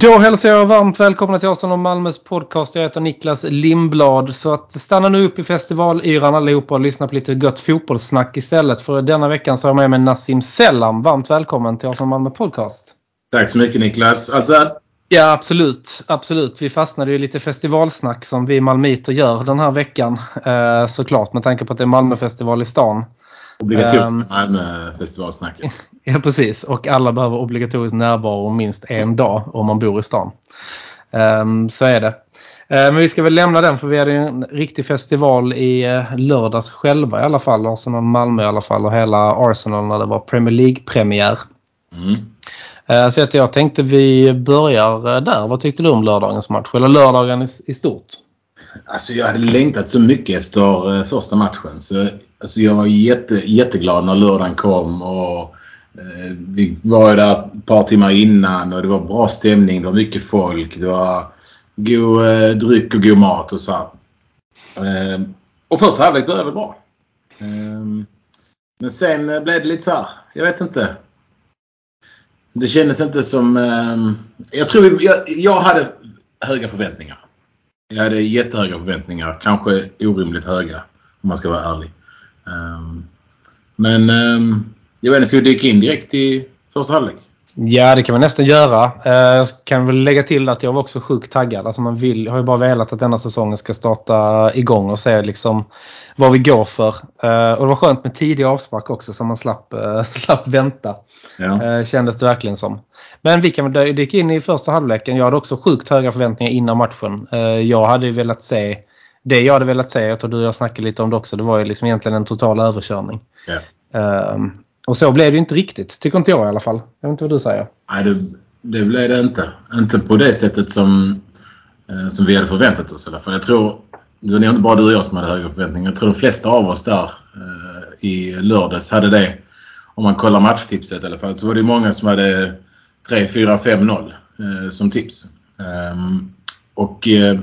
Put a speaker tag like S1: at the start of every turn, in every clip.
S1: Då hälsar jag varmt välkomna till Arsenal och Malmös podcast. Jag heter Niklas Limblad. Så att stanna nu upp i festivalyran allihopa och lyssna på lite gött fotbollssnack istället. För denna veckan så har jag med mig Nassim Sellam. Varmt välkommen till Arsenal och Malmö podcast.
S2: Tack så mycket Niklas. Allt väl?
S1: Ja absolut, absolut. Vi fastnade ju lite festivalsnack som vi malmöiter gör den här veckan. Eh, såklart med tanke på att det är Malmöfestival i stan.
S2: Obligatoriskt
S1: Ehm.
S2: Malmö-festivalsnacket.
S1: Ja precis och alla behöver obligatorisk närvaro minst en dag om man bor i stan. Ehm, så är det. Ehm, men vi ska väl lämna den för vi hade en riktig festival i eh, lördags själva i alla fall. Arsenal Malmö i alla fall och hela Arsenal när det var Premier League-premiär.
S2: Mm.
S1: Ehm, så att jag tänkte vi börjar eh, där. Vad tyckte du om lördagens match? Eller lördagen i, stort?
S2: Alltså jag hade längtat så mycket efter eh, första matchen. Så, alltså jag var jätte, jätteglad när lördagen kom. Och, Eh, vi var ju där ett par timmar innan och det var bra stämning. Det var mycket folk. Det var god eh, dryck och god mat och så här. Eh, och första halvlek började väl bra. Ehm, men sen blev det lite så här. Jag vet inte. Det kändes inte som... Ehm, jag tror vi, jag, jag hade höga förväntningar. Jag hade jättehöga förväntningar. Kanske orimligt höga om man ska vara ärlig. Ehm, men jag vet inte, ska vi dyka in direkt i första halvlek?
S1: Ja, det kan man nästan göra. Eh, Jag kan väl lägga till att jag var också sjukt taggad. Alltså man vill, har ju bara velat att denna säsongen ska starta igång och se liksom vad vi går för. Eh, Och det var skönt med tidig avspark också så man slapp, eh, slapp vänta.
S2: Ja.
S1: Kändes det verkligen som. Men vi kan väl dyka in i första halvleken. Jag hade också sjukt höga förväntningar innan matchen. Jag hade ju velat se det jag hade velat se, jag tror du och jag snackade lite om det också, det var ju liksom egentligen en total överkörning. Ehm, och så blev det ju inte riktigt, tycker inte jag i alla fall. Jag vet inte vad du säger.
S2: Nej, det, det blev det inte. Inte på det sättet som, eh, som vi hade förväntat oss i alla fall. Jag tror, det var inte bara du och jag som hade höga förväntningar. Jag tror de flesta av oss där eh, i lördags hade det. Om man kollar matchtipset i alla fall så var det många som hade 3, 4, 5, 0 eh, som tips. Ehm, och eh,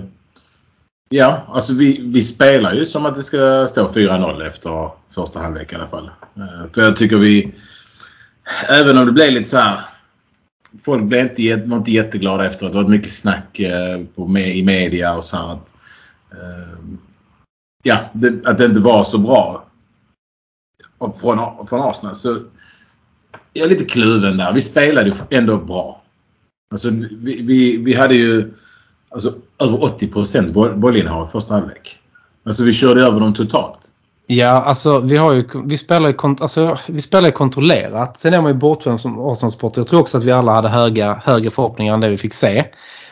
S2: ja, alltså vi, vi spelar ju som att det ska stå 4-0 efter första halvlek i alla fall. Eh, för jag tycker vi, även om det blev lite så här folk blev inte, var inte jätteglada efteråt. Det var mycket snack eh, på, med, i media och så här att, ehm, ja, det, att det inte var så bra från, från Arsenal. Så jag är lite kluven där. Vi spelade ju ändå bra. Alltså, vi, vi, vi hade ju alltså, över 80 procents boll- bollinnehav i första halvlek. Alltså vi körde över dem totalt.
S1: Ja, alltså vi, har ju, vi, spelar ju, alltså, vi spelar ju kontrollerat. Sen är man ju bortskämd som Arsenal-supporter. Jag tror också att vi alla hade höga, högre förhoppningar än det vi fick se.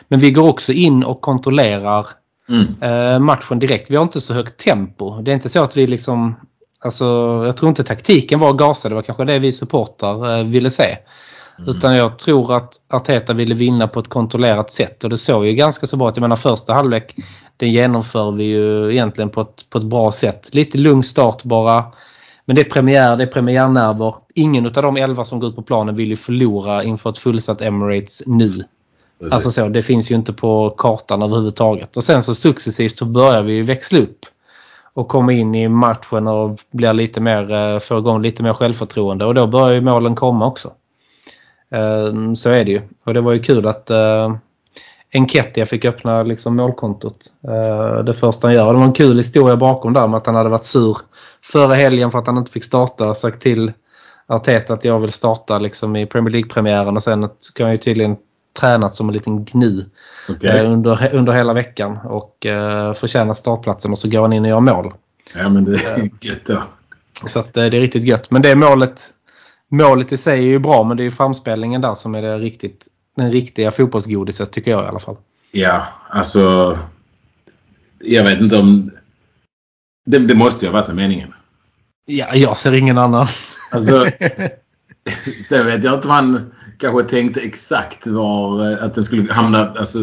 S1: Men vi går också in och kontrollerar
S2: Mm.
S1: eh, matchen direkt. Vi har inte så högt tempo. Det är inte så att vi liksom... Alltså, jag tror inte taktiken var att gasa. Det var kanske det vi supportrar eh, ville se. Utan jag tror att Arteta ville vinna på ett kontrollerat sätt. Och det såg ju ganska så bra ut. Jag menar första halvlek den genomför vi ju egentligen på ett, på ett bra sätt. Lite lugn start bara. Men det är premiär, det är premiärnerver. Ingen av de elva som går ut på planen vill ju förlora inför ett fullsatt Emirates nu.
S2: Precis.
S1: Alltså så, det finns ju inte på kartan överhuvudtaget. Och sen så successivt så börjar vi växla upp. Och komma in i matchen och blir lite mer, eh, få igång lite mer självförtroende. Och då börjar ju målen komma också. Eh, Så är det ju. Och det var ju kul att uh, Enketia fick öppna liksom målkontot. Eh, Det första han gör. Det var en kul historia bakom där med att han hade varit sur förra helgen för att han inte fick starta. Sagt till Arteta att jag vill starta liksom i Premier League-premiären och sen ska han ju tydligen tränat som en liten gnu eh, under, under hela veckan och uh, förtjänat startplatsen och så går han in och gör mål.
S2: Ja men det är gött då.
S1: Så att, eh, det är riktigt gött. Men det målet, målet i sig är ju bra men det är ju framspelningen där som är det riktigt, den riktiga fotbollsgodiset tycker jag i alla fall.
S2: Ja, alltså. Jag vet inte om... Det, det måste ju ha varit en meningen.
S1: Ja, jag ser ingen annan.
S2: Alltså, sen vet jag inte om han kanske tänkte exakt var eh, att den skulle hamna alltså,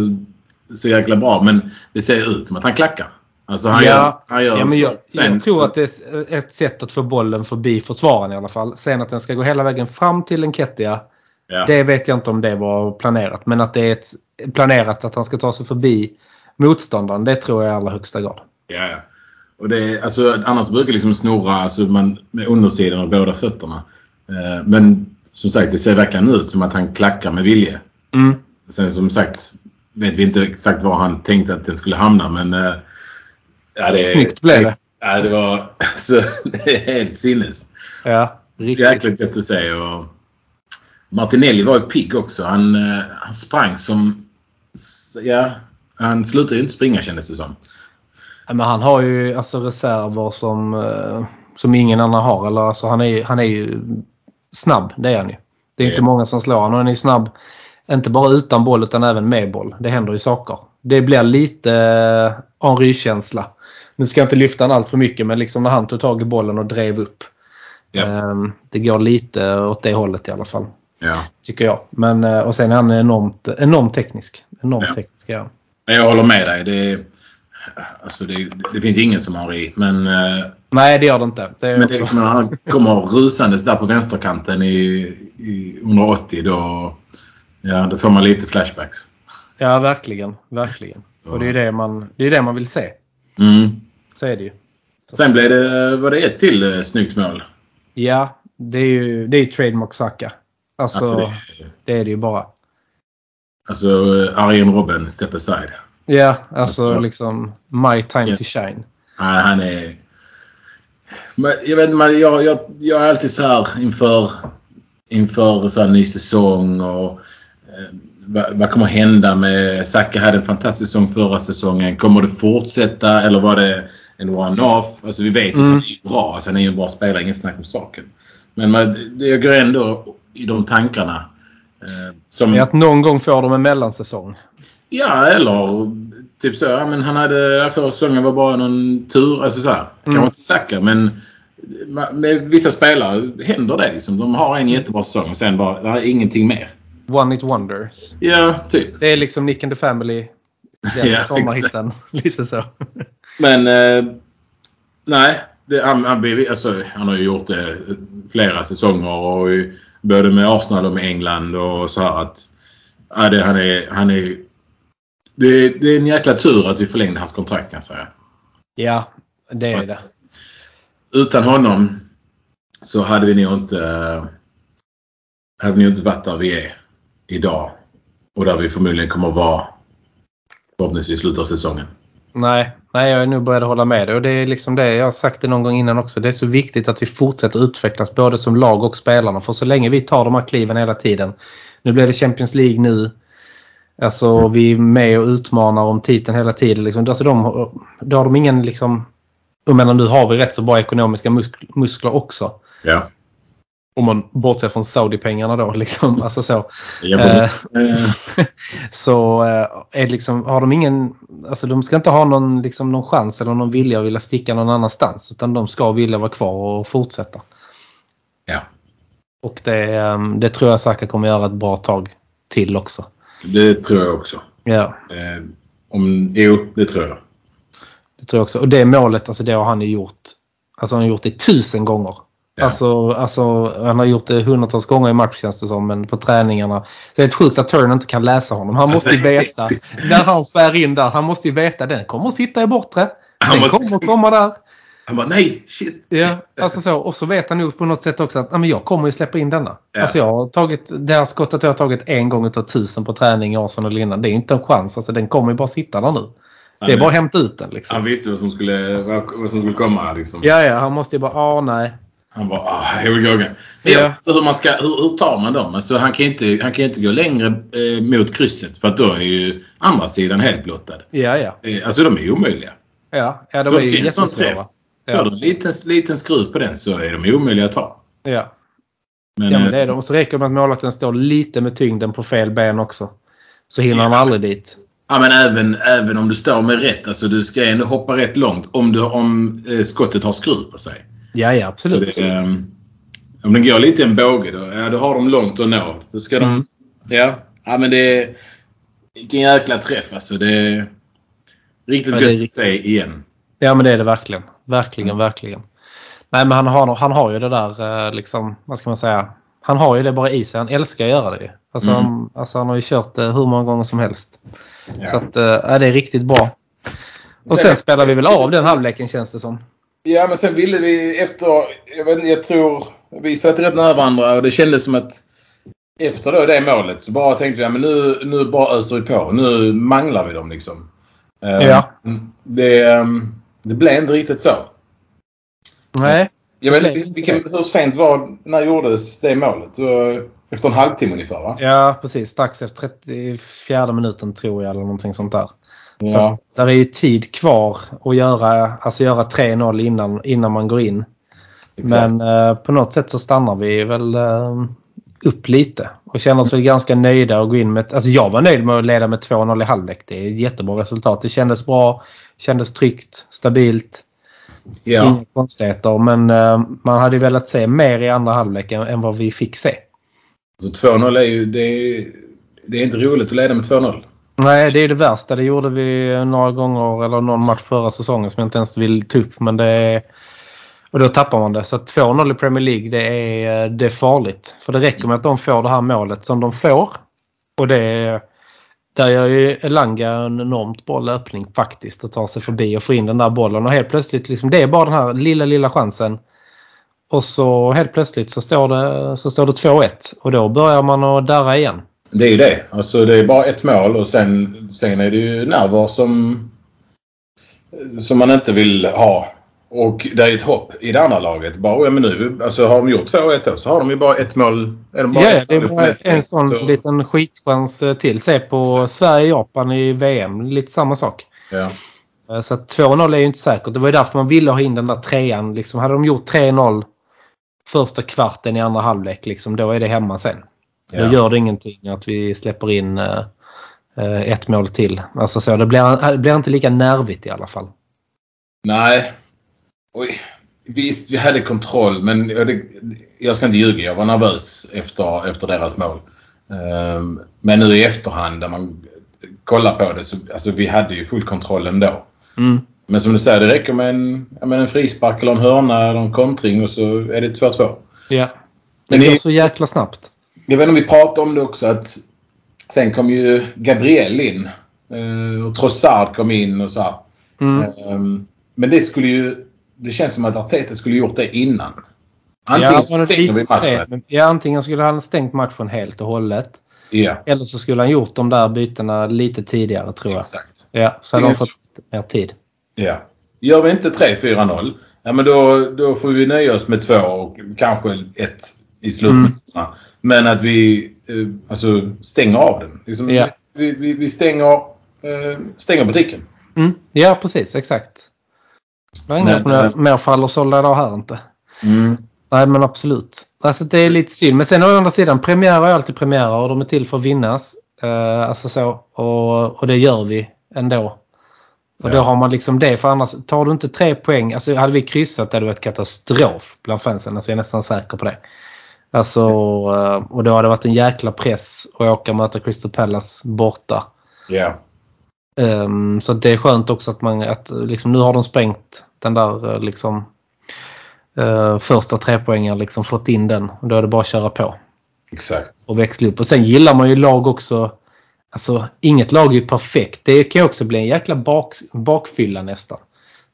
S2: så jäkla bra. Men det ser ut som att han klackar. Alltså han
S1: ja,
S2: gör, han gör
S1: ja, men jag,
S2: sen,
S1: jag tror att det är ett sätt att få bollen förbi försvararen i alla fall. Sen att den ska gå hela vägen fram till Enketia.
S2: ja.
S1: Det vet jag inte om det var planerat. Men att det är ett, planerat att han ska ta sig förbi motståndaren. Det tror jag i allra högsta grad.
S2: Ja, ja. Och det är, alltså, annars brukar liksom snurra alltså, man, med undersidan av båda fötterna. Eh, men som sagt, det ser verkligen ut som att han klackar med vilje.
S1: Mm.
S2: Sen som sagt vet vi inte exakt var han tänkte att den skulle hamna. Men eh, ja, det,
S1: Snyggt blev det.
S2: Ja, det var alltså, det är helt sinnes.
S1: Ja, riktigt.
S2: Jäkligt gött att se. Och Martinelli var ju pigg också. Han, eh, han sprang som... Ja, han slutade ju inte springa kändes det som.
S1: Ja, Men han har ju alltså reserver som, eh, som ingen annan har. Eller, alltså, han, är, han är ju snabb, det är han ju. Det är inte många som slår honom. Han är snabb inte bara utan boll utan även med boll. Det händer ju saker. Det blir lite Henry-känsla. Nu ska jag inte lyfta han allt för mycket men liksom när han tog tag i bollen och drev upp.
S2: Ja.
S1: Ehm, det går lite åt det hållet i alla fall.
S2: Ja.
S1: Tycker jag. Men, eh, och sen är han enormt, enormt teknisk. Enormt
S2: Ja.
S1: teknisk.
S2: Men Jag håller med dig. Det, alltså det, det finns ingen som har i. Men, eh,
S1: Nej det gör det inte. Det
S2: men det är liksom när han kommer rusandes där på vänsterkanten i, i 180 då, ja, då får man lite flashbacks.
S1: Ja, verkligen. Verkligen. Och det är det man, det, är det man vill se.
S2: Mm.
S1: Så är det ju.
S2: Sen blev det, var det ett till eh, snyggt mål.
S1: Ja, det är ju, det är ju trademark Saka. Alltså,
S2: Alltså,
S1: det...
S2: det,
S1: är det ju bara.
S2: alltså eh, Arjen Robben step aside.
S1: Ja, alltså
S2: Alltså-
S1: liksom my time
S2: Ja.
S1: to shine.
S2: Nej, han är... Men jag vet men jag, jag, jag är alltid så här inför, inför så här ny säsong och eh, vad, vad kommer hända med... Saka hade en fantastisk säsong förra säsongen. Kommer det fortsätta eller var det en one-off? Alltså vi vet ju
S1: Mm.
S2: att han är bra. Alltså, han är ju en bra spelare, inget snack om saken. Men man, det- jag går ändå i de tankarna. Eh, som,
S1: att någon gång får de en mellansäsong.
S2: Ja, eller typ så. Ja, men han hade förra säsongen var bara någon tur. Alltså så här. Kanske
S1: Mm.
S2: inte Saka men med vissa spelare händer det liksom. De har en jättebra säsong och sen bara, nej, ingenting mer.
S1: One it wonders.
S2: Ja, typ.
S1: Det är liksom Nick and the Family.
S2: Ja,
S1: sommarhitten. Lite så.
S2: Men eh, nej. Det, han, han, alltså, han har ju gjort det flera säsonger och både med Arsenal och med England och så här att ja, det, han är, han är det, är- det är en jäkla tur att vi förlängde hans kontrakt kan jag säga.
S1: Ja, det är det.
S2: Utan honom så hade vi nog inte eh, hade vi nog inte varit där vi är idag. Och där vi förmodligen kommer att vara förhoppningsvis i slutet av säsongen.
S1: Nej, nej, jag är nog beredd att hålla med dig. Och det är liksom det, jag har sagt det någon gång innan också. Det är så viktigt att vi fortsätter utvecklas både som lag och spelarna. För så länge vi tar de här kliven hela tiden. Nu blir det Champions League nu. Alltså vi är med och utmanar om titeln hela tiden. Liksom. Alltså, de, då har de ingen liksom... Jag menar nu har vi rätt så bra ekonomiska musk- muskler också.
S2: Ja.
S1: Om man bortser från Saudi-pengarna då. Liksom. Alltså så. Eh, så eh, liksom, har de ingen, alltså de ska inte ha någon, liksom, någon chans eller någon vilja att vilja sticka någon annanstans. Utan de ska vilja vara kvar och fortsätta.
S2: ja.
S1: Och det, eh, det tror jag Saka kommer göra ett bra tag till också.
S2: Det tror jag också.
S1: Ja,
S2: Eh, om, jo, det tror jag.
S1: det tror jag också. Och det målet, alltså det har han ju gjort. Alltså han har gjort det tusen gånger.
S2: Ja.
S1: Alltså, alltså, han har gjort det hundratals gånger i match känns det som, men på träningarna. Så det är sjukt att Turner inte kan läsa honom. Han måste ju
S2: Alltså,
S1: veta. När han skär in där, han måste ju veta den kommer att sitta i bortre. Den
S2: måste-
S1: kommer att komma där.
S2: Han bara nej, shit.
S1: Ja, alltså så. Och så vet han ju på något sätt också att "Nej, men jag kommer ju släppa in denna.
S2: Ja.
S1: Alltså jag har tagit, det här skottet jag har tagit en gång utav tusen på träning i Arsenal innan. Det är inte en chans. Alltså den kommer ju bara sitta där nu. Det är bara att hämta ut den liksom.
S2: Han visste vad som skulle, vad, vad som skulle komma. Liksom.
S1: Ja, ja, han måste ju bara, ah nej.
S2: Han bara, ah, here we go again.
S1: Ja.
S2: Ja. Hur, man ska, hur, hur tar man dem? Alltså, han kan inte, han kan inte gå längre eh, mot krysset för att då är ju andra sidan helt blottad.
S1: Ja, ja.
S2: Eh, alltså de är ju omöjliga.
S1: Ja, ja de
S2: Får
S1: är ju jättesvåra.
S2: träff. Får du
S1: Ja,
S2: en liten, liten skruv på den så är de omöjliga att ta.
S1: ja.
S2: Men,
S1: ja, men
S2: eh,
S1: det är de. Och så räcker det med att målvakten står lite med tyngden på fel ben också. Så hinner han
S2: Ja.
S1: aldrig dit.
S2: Ja, men även, även om du står med rätt. Alltså du ska ändå hoppa rätt långt om, du, om eh, skottet har skruv på sig.
S1: Ja, ja, absolut.
S2: det, eh, om den går lite i en båge då, ja, då har de långt att nå. Då ska de...
S1: Mm.
S2: Ja, ja men det är... Vilken jäkla träff alltså. Det är riktigt
S1: Ja,
S2: gött att se igen.
S1: Ja men det är det verkligen. Verkligen,
S2: Mm.
S1: verkligen. Nej men han har, han har ju det där eh, liksom, vad ska man säga. Han har ju det bara i sig. Han älskar att göra det. Alltså,
S2: Mm.
S1: han, alltså han har ju kört det hur många gånger som helst.
S2: Ja.
S1: Så att, eh, ja, det är riktigt bra. Och sen spelar vi väl av den halvleken känns det som.
S2: Ja, men sen ville vi efter... Jag, vet, inte, jag tror... Vi satt rätt nära varandra och det kändes som att efter då det målet så bara tänkte vi ja, men nu, nu bara öser vi på. Nu manglar vi dem liksom. Eh,
S1: Ja.
S2: Det, ehm, det blev inte riktigt så.
S1: Nej.
S2: Jag vet, inte, vilken, hur sent var... När gjordes det målet? Efter en halvtimme ungefär va?
S1: Ja precis. Strax efter 34 minuten tror jag eller någonting sånt där. Så
S2: Ja.
S1: att, där är ju tid kvar att göra, alltså göra 3-0 innan, innan man går in.
S2: Exakt.
S1: Men eh, på något sätt så stannar vi väl eh, upp lite och känner oss väl ganska nöjda att gå in med... Alltså jag var nöjd med att leda med 2-0 i halvlek. Det är ett jättebra resultat. Det kändes bra, kändes tryggt, stabilt.
S2: ja.
S1: Inga konstigheter. Men eh, man hade velat se mer i andra halvlek än, än vad vi fick se.
S2: Så 2-0 är ju... Det är, det är inte roligt att leda med 2-0.
S1: Nej, det är det värsta. Det gjorde vi några gånger eller någon match förra säsongen som jag inte ens vill ta upp. Men det är, och då tappar man det. Så 2-0 i Premier League det är, det är farligt. För det räcker med att de får det här målet som de får. Och det är, där gör ju Elanga en enormt bra löpning faktiskt och tar sig förbi och får in den där bollen. Och helt plötsligt, liksom, det är bara den här lilla, lilla chansen. Och så helt plötsligt så står det, så står det 2-1 och då börjar man att darra igen.
S2: Det är ju det. Alltså det är bara ett mål och sen, sen är det ju nerver som, som man inte vill ha. Och det är ett hopp i det andra laget. Bara, ja, men nu, alltså, har de gjort 2-1 då så har de ju bara ett mål. Är de bara
S1: Ja, det
S2: ett
S1: en
S2: poäng.
S1: sån
S2: Så-
S1: liten skitchans eh, till. Se på Sverige-Japan i VM. Lite samma sak.
S2: Ja.
S1: Eh, Så att 2-0 är ju inte säkert. Det var ju därför man ville ha in den där trean. Liksom, hade de gjort 3-0 första kvarten i andra halvlek, liksom, då är det hemma sen.
S2: Ja.
S1: Då gör det ingenting att vi släpper in eh, eh, ett mål till. Alltså så, det blir, det blir inte lika nervigt i alla fall.
S2: Nej. Oj. Visst, vi hade kontroll men jag, ska inte ljuga. Jag var nervös efter, efter deras mål. Ehm, men nu i efterhand när man kollar på det så alltså, vi hade ju full kontroll ändå.
S1: Mm.
S2: Men som du säger, det räcker med en, ja, men en frispark eller en hörna eller en kontring och så är det 2-2.
S1: Ja. Det går så jäkla snabbt.
S2: Jag vet inte om vi pratade om det också att sen kom ju Gabriel in. eh, Och Trossard kom in och så här.
S1: Mm.
S2: Ehm, Men det skulle ju... Det känns som att Arteta skulle gjort det innan. Antingen
S1: Ja,
S2: stänger vi matchen.
S1: men- ja, antingen skulle han stängt matchen helt och hållet.
S2: Ja,
S1: Eller så skulle han gjort de där bytena lite tidigare tror jag.
S2: exakt.
S1: Ja, så hade de fått mer tid.
S2: Ja. Gör vi inte 3-4-0, ja, men då, då får vi nöja oss med två och kanske ett i slutminuterna. Men att vi eh, alltså, stänger av den. Liksom,
S1: Ja.
S2: vi, vi, vi stänger, eh, stänger butiken.
S1: Mm. Ja, precis. Exakt. Det var
S2: Men,
S1: inget mer,
S2: eh,
S1: mer fall att sålla idag här inte.
S2: Mm.
S1: Nej, men absolut. Alltså det är lite synd. Men sen å andra sidan, premiärer är alltid premiärer och de är till för att vinnas. Eh, alltså så. Och, och det gör vi ändå. Och då
S2: Ja.
S1: har man liksom det. För annars, tar du inte tre poäng. Alltså hade vi kryssat hade det varit katastrof bland fansen. Alltså jag är nästan säker på det. Alltså, eh, och då hade det varit en jäkla press att åka och möta Crystal Palace borta.
S2: Ja.
S1: Ehm, så det är skönt också att man att liksom, nu har de sprängt den där eh, liksom uh, första trepoängaren liksom fått in den. Och då är det bara att köra på
S2: Exakt.
S1: och växla upp. Och sen gillar man ju lag också. Alltså inget lag är ju perfekt. Det kan ju också bli en jäkla bak, bakfylla nästan.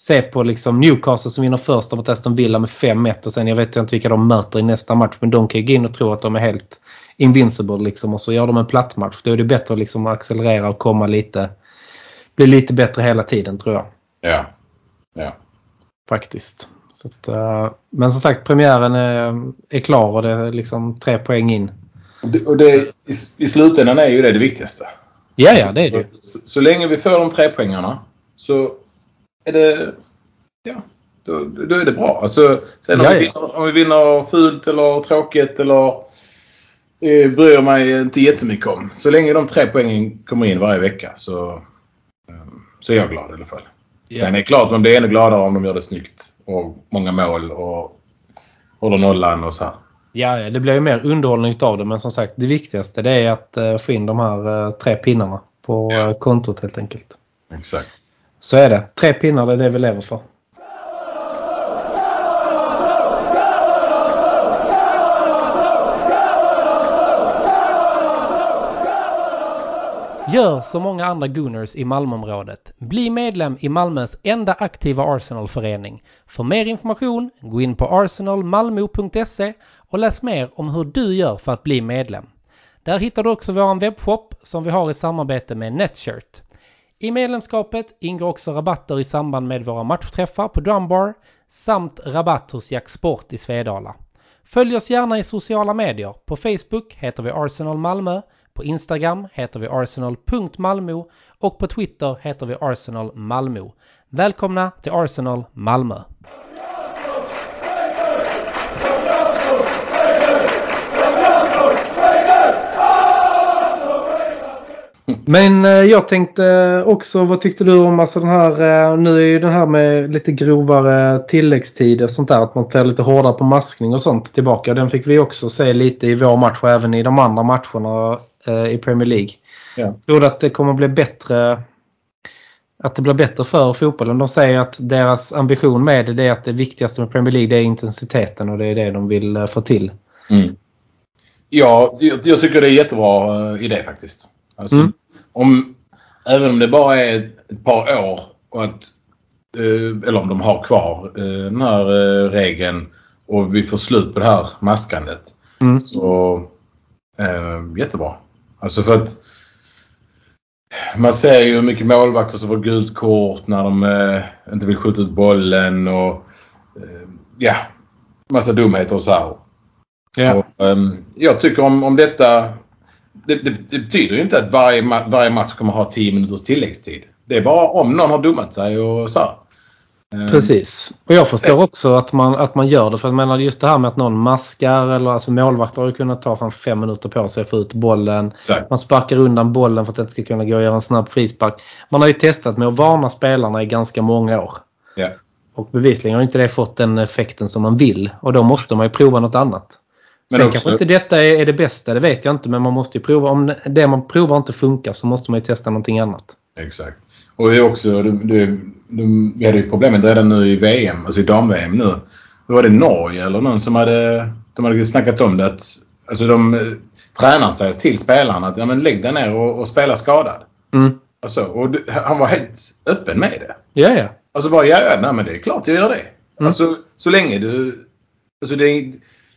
S1: Se på liksom Newcastle som vinner första mot Aston Villa med 5-1 och sen jag vet inte vilka de möter i nästa match. Men de kan ju gå in och tro att de är helt invincible liksom och så gör de en platt match. Då är det bättre liksom att accelerera och komma lite bli lite bättre hela tiden tror jag.
S2: Ja. Ja.
S1: Faktiskt. Så att, eh, men som sagt premiären är, är klar och det är liksom tre poäng in.
S2: Och det, och det, i, I slutändan är ju det det viktigaste.
S1: Ja, ja det är det.
S2: Så, så länge vi får de tre poängarna så är det... Ja, då, då är det bra. Alltså, sen om,
S1: Ja,
S2: vi vinner, om vi vinner fult eller tråkigt eller eh, bryr mig inte jättemycket om. Så länge de tre poängen kommer in varje vecka så, eh, så är jag glad i alla fall.
S1: Ja.
S2: Sen är det klart man blir ännu gladare om de gör det snyggt och många mål och håller nollan och så här.
S1: Ja, ja, det blir ju mer underhållning av det men som sagt det viktigaste det är att eh, få in de här eh, tre pinnarna på
S2: Ja.
S1: eh, kontot helt enkelt.
S2: Exakt.
S1: Så är det. Tre pinnar det är det vi lever för. Gör som många andra Gunners i Malmöområdet. Bli medlem i Malmös enda aktiva Arsenalförening. För mer information, gå in på arsenalmalmo.se och läs mer om hur du gör för att bli medlem. Där hittar du också vår webbshop som vi har i samarbete med Netshirt. I medlemskapet ingår också rabatter i samband med våra matchträffar på Drumbar samt rabatt hos Jack Sport i Svedala. Följ oss gärna i sociala medier. På Facebook heter vi Arsenal Malmö, på Instagram heter vi arsenal.malmo och på Twitter heter vi Arsenal Malmö. Välkomna till Arsenal Malmö! Men eh, jag tänkte också, vad tyckte du om alltså den här, eh, nu är ju den här med lite grovare tilläggstider och sånt där, att man tar lite hårdare på maskning och sånt tillbaka. Den fick vi också se lite i vår match och även i de andra matcherna eh, i Premier League.
S2: Ja.
S1: Tror du att det kommer bli bättre att det blir bättre för fotbollen? De säger att deras ambition med det är att det viktigaste med Premier League är intensiteten och det är det de vill få till.
S2: Mm. Ja, jag, tycker det är jättebra idé faktiskt. Alltså,
S1: Mm.
S2: om, även om det bara är ett par år och att, eh, eller om de har kvar eh, den här eh, regeln och vi får slut på det här maskandet.
S1: Mm.
S2: Så eh, jättebra. Alltså för att man ser ju mycket målvakter som får gult kort när de eh, inte vill skjuta ut bollen och eh, ja, massa dumheter och så här.
S1: Ja.
S2: Och, ehm, jag tycker om, om detta... Det, det, det betyder ju inte att varje, varje match kommer ha 10 minuters tilläggstid. Det är bara om någon har dummat sig och så. Ehm,
S1: Precis. Och jag förstår också att man, att man gör det. För jag menar just det här med att någon maskar eller alltså målvakter har ju kunnat ta fan fem minuter på sig att få ut bollen.
S2: Exakt.
S1: Man sparkar undan bollen för att det inte ska kunna gå att göra en snabb frispark. Man har ju testat med att varna spelarna i ganska många år.
S2: Ja.
S1: Och bevisligen har inte det fått den effekten som man vill. Och då måste man ju prova något annat.
S2: Men
S1: Sen
S2: också-
S1: kanske inte detta är, är det bästa, det vet jag inte. Men man måste ju prova. Om det man provar inte funkar så måste man ju testa någonting annat.
S2: Exakt. Och det är också, det, det, de, vi hade ju problemet redan nu i VM, alltså i dam-VM nu. Då var det Norge eller någon som hade, de hade snackat om det att alltså de eh, tränar sig till spelarna att ja, men lägg dig ner och, och spela skadad.
S1: Mm.
S2: Alltså, och det, han var helt öppen med det.
S1: Ja, ja.
S2: Alltså bara, ja, ja nej, men det är klart jag gör det.
S1: Mm.
S2: Alltså så länge du... Alltså det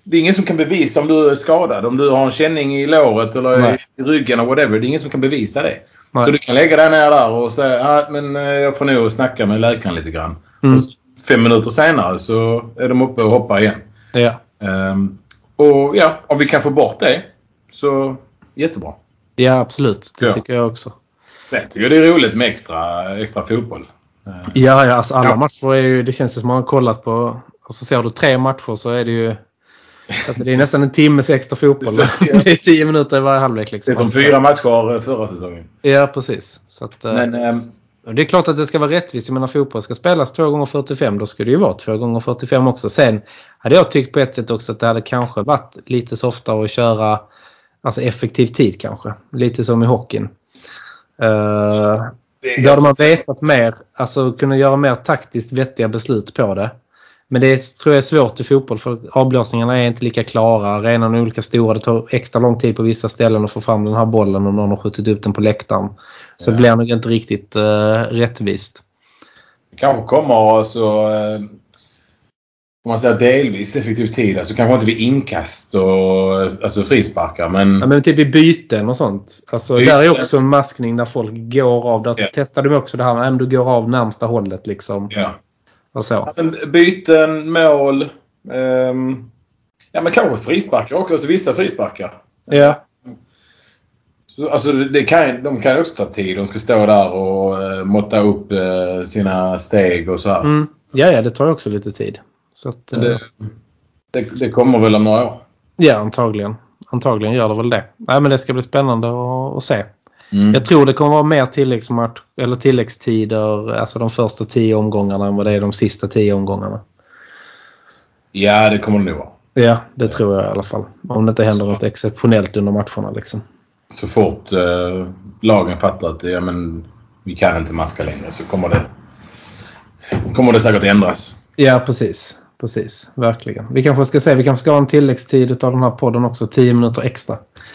S2: det är ingen som kan bevisa om du är skadad. Om du har en känning i låret eller
S1: Nej.
S2: i ryggen eller whatever. Det är ingen som kan bevisa det.
S1: Nej.
S2: Så du kan lägga dig ner där och säga ah, men eh, jag får nog snacka med läkaren lite grann.
S1: Mm.
S2: Fem minuter senare så är de uppe och hoppar igen.
S1: Ja.
S2: Ehm, och ja, om vi kan få bort det så jättebra.
S1: Ja, absolut. Det
S2: Ja.
S1: tycker jag också.
S2: Sen tycker jag det är roligt med extra, extra fotboll.
S1: Ja, ja alltså alla
S2: Ja.
S1: matcher är ju, det känns ju som man har kollat på, alltså ser du tre matcher så är det ju, alltså det är nästan en timmes extra fotboll.
S2: Så, ja.
S1: det är tio minuter i varje halvlek liksom.
S2: det är som
S1: Alltså,
S2: fyra matcher eh, förra säsongen.
S1: Ja, precis. Så att, eh,
S2: Men ehm,
S1: och det är klart att det ska vara rättvist. Jag menar fotboll ska spelas 2 gånger 45 då ska det ju vara 2 gånger 45 också. Sen hade jag tyckt på ett sätt också att det hade kanske varit lite softare att köra alltså effektiv tid kanske. Lite som i hockeyn. Uh,
S2: det
S1: Då hade man vetat mer, alltså kunna göra mer taktiskt vettiga beslut på det. Men det är, tror jag är svårt i fotboll för avblåsningarna är inte lika klara. Arenorna är olika stora. Det tar extra lång tid på vissa ställen att få fram den här bollen om någon har skjutit upp den på läktaren. Så
S2: Ja.
S1: det blir nog inte riktigt uh, rättvist.
S2: Det kanske kommer alltså, eh, om man säger delvis effektiv tid. Alltså kanske inte vid inkast och alltså frisparkar men...
S1: Ja, men typ i byten och sånt. Alltså,
S2: Byten.
S1: Där är också en maskning där folk går av. Där
S2: Ja.
S1: testade de också det här med att du går av närmsta hållet liksom.
S2: Ja.
S1: Och så.
S2: Byten, mål. ehm, ja men kanske frisparkar också. Alltså vissa frisparkar.
S1: Ja.
S2: Så, Alltså det kan, de kan ju också ta tid. De ska stå där och uh, måtta upp eh, sina steg och så här.
S1: Mm. ja, ja, det tar också lite tid. Så att, eh,
S2: Det, det, det kommer väl om några år.
S1: Ja, antagligen. Antagligen gör det väl det. Nej, men det ska bli spännande att, att se.
S2: Mm.
S1: Jag tror det kommer vara mer tilläggsmatch, eller tilläggstider, alltså de första tio omgångarna än vad det är de sista tio omgångarna.
S2: Ja, det kommer det nog vara.
S1: Ja, det tror jag i alla fall. Om det inte händer något exceptionellt under matcherna liksom.
S2: Så fort eh, lagen fattar att ja, men, vi kan inte maska längre så kommer det kommer det säkert ändras.
S1: Ja, precis. Precis, verkligen. Vi kanske ska se, vi kanske ska ha en tilläggstid av den här podden också, 10 minuter extra.